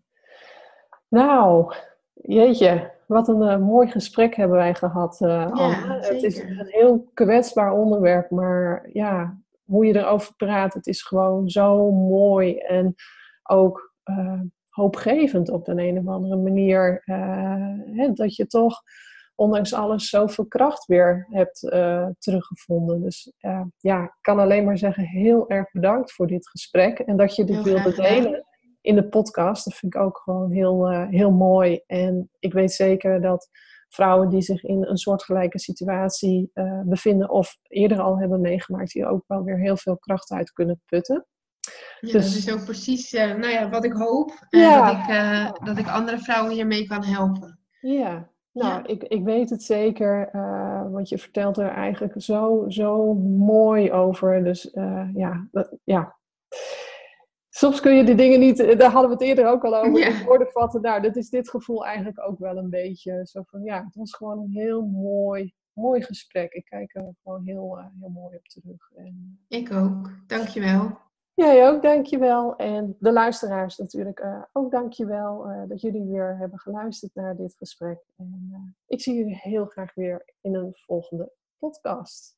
Nou, jeetje, wat een eh, mooi gesprek hebben wij gehad, eh Anne. Het is een heel kwetsbaar onderwerp, maar ja, hoe je erover praat, het is gewoon zo mooi en ook eh, hoopgevend op de een of andere manier. hè, dat je toch, ondanks alles, zoveel kracht weer hebt teruggevonden. Dus ja, ik kan alleen maar zeggen, heel erg bedankt voor dit gesprek en dat je dit wilde delen in de podcast. Dat vind ik ook gewoon heel, eh, heel mooi. En ik weet zeker dat vrouwen die zich in een soortgelijke situatie eh, bevinden of eerder al hebben meegemaakt, hier ook wel weer heel veel kracht uit kunnen putten. Ja, Dus- dat is ook precies eh, nou ja, wat ik hoop. Ja. dat, ik, dat ik andere vrouwen hiermee kan helpen. Ja, nou, Ja. Ik, ik weet het zeker, want je vertelt er eigenlijk zo, zo mooi over. Dus ja, dat- ja. Soms kun je die dingen niet, eh, daar hadden we het eerder ook al over, Ja. in woorden vatten. Nou, dat is dit gevoel eigenlijk ook wel een beetje. Zo van, ja, het was gewoon een heel mooi, mooi gesprek. Ik kijk er gewoon heel, eh, heel mooi op terug. En, Ik ook. Dankjewel. Jij ook, dankjewel. En de luisteraars natuurlijk eh, ook dankjewel eh dat jullie weer hebben geluisterd naar dit gesprek. En eh, ik zie jullie heel graag weer in een volgende podcast.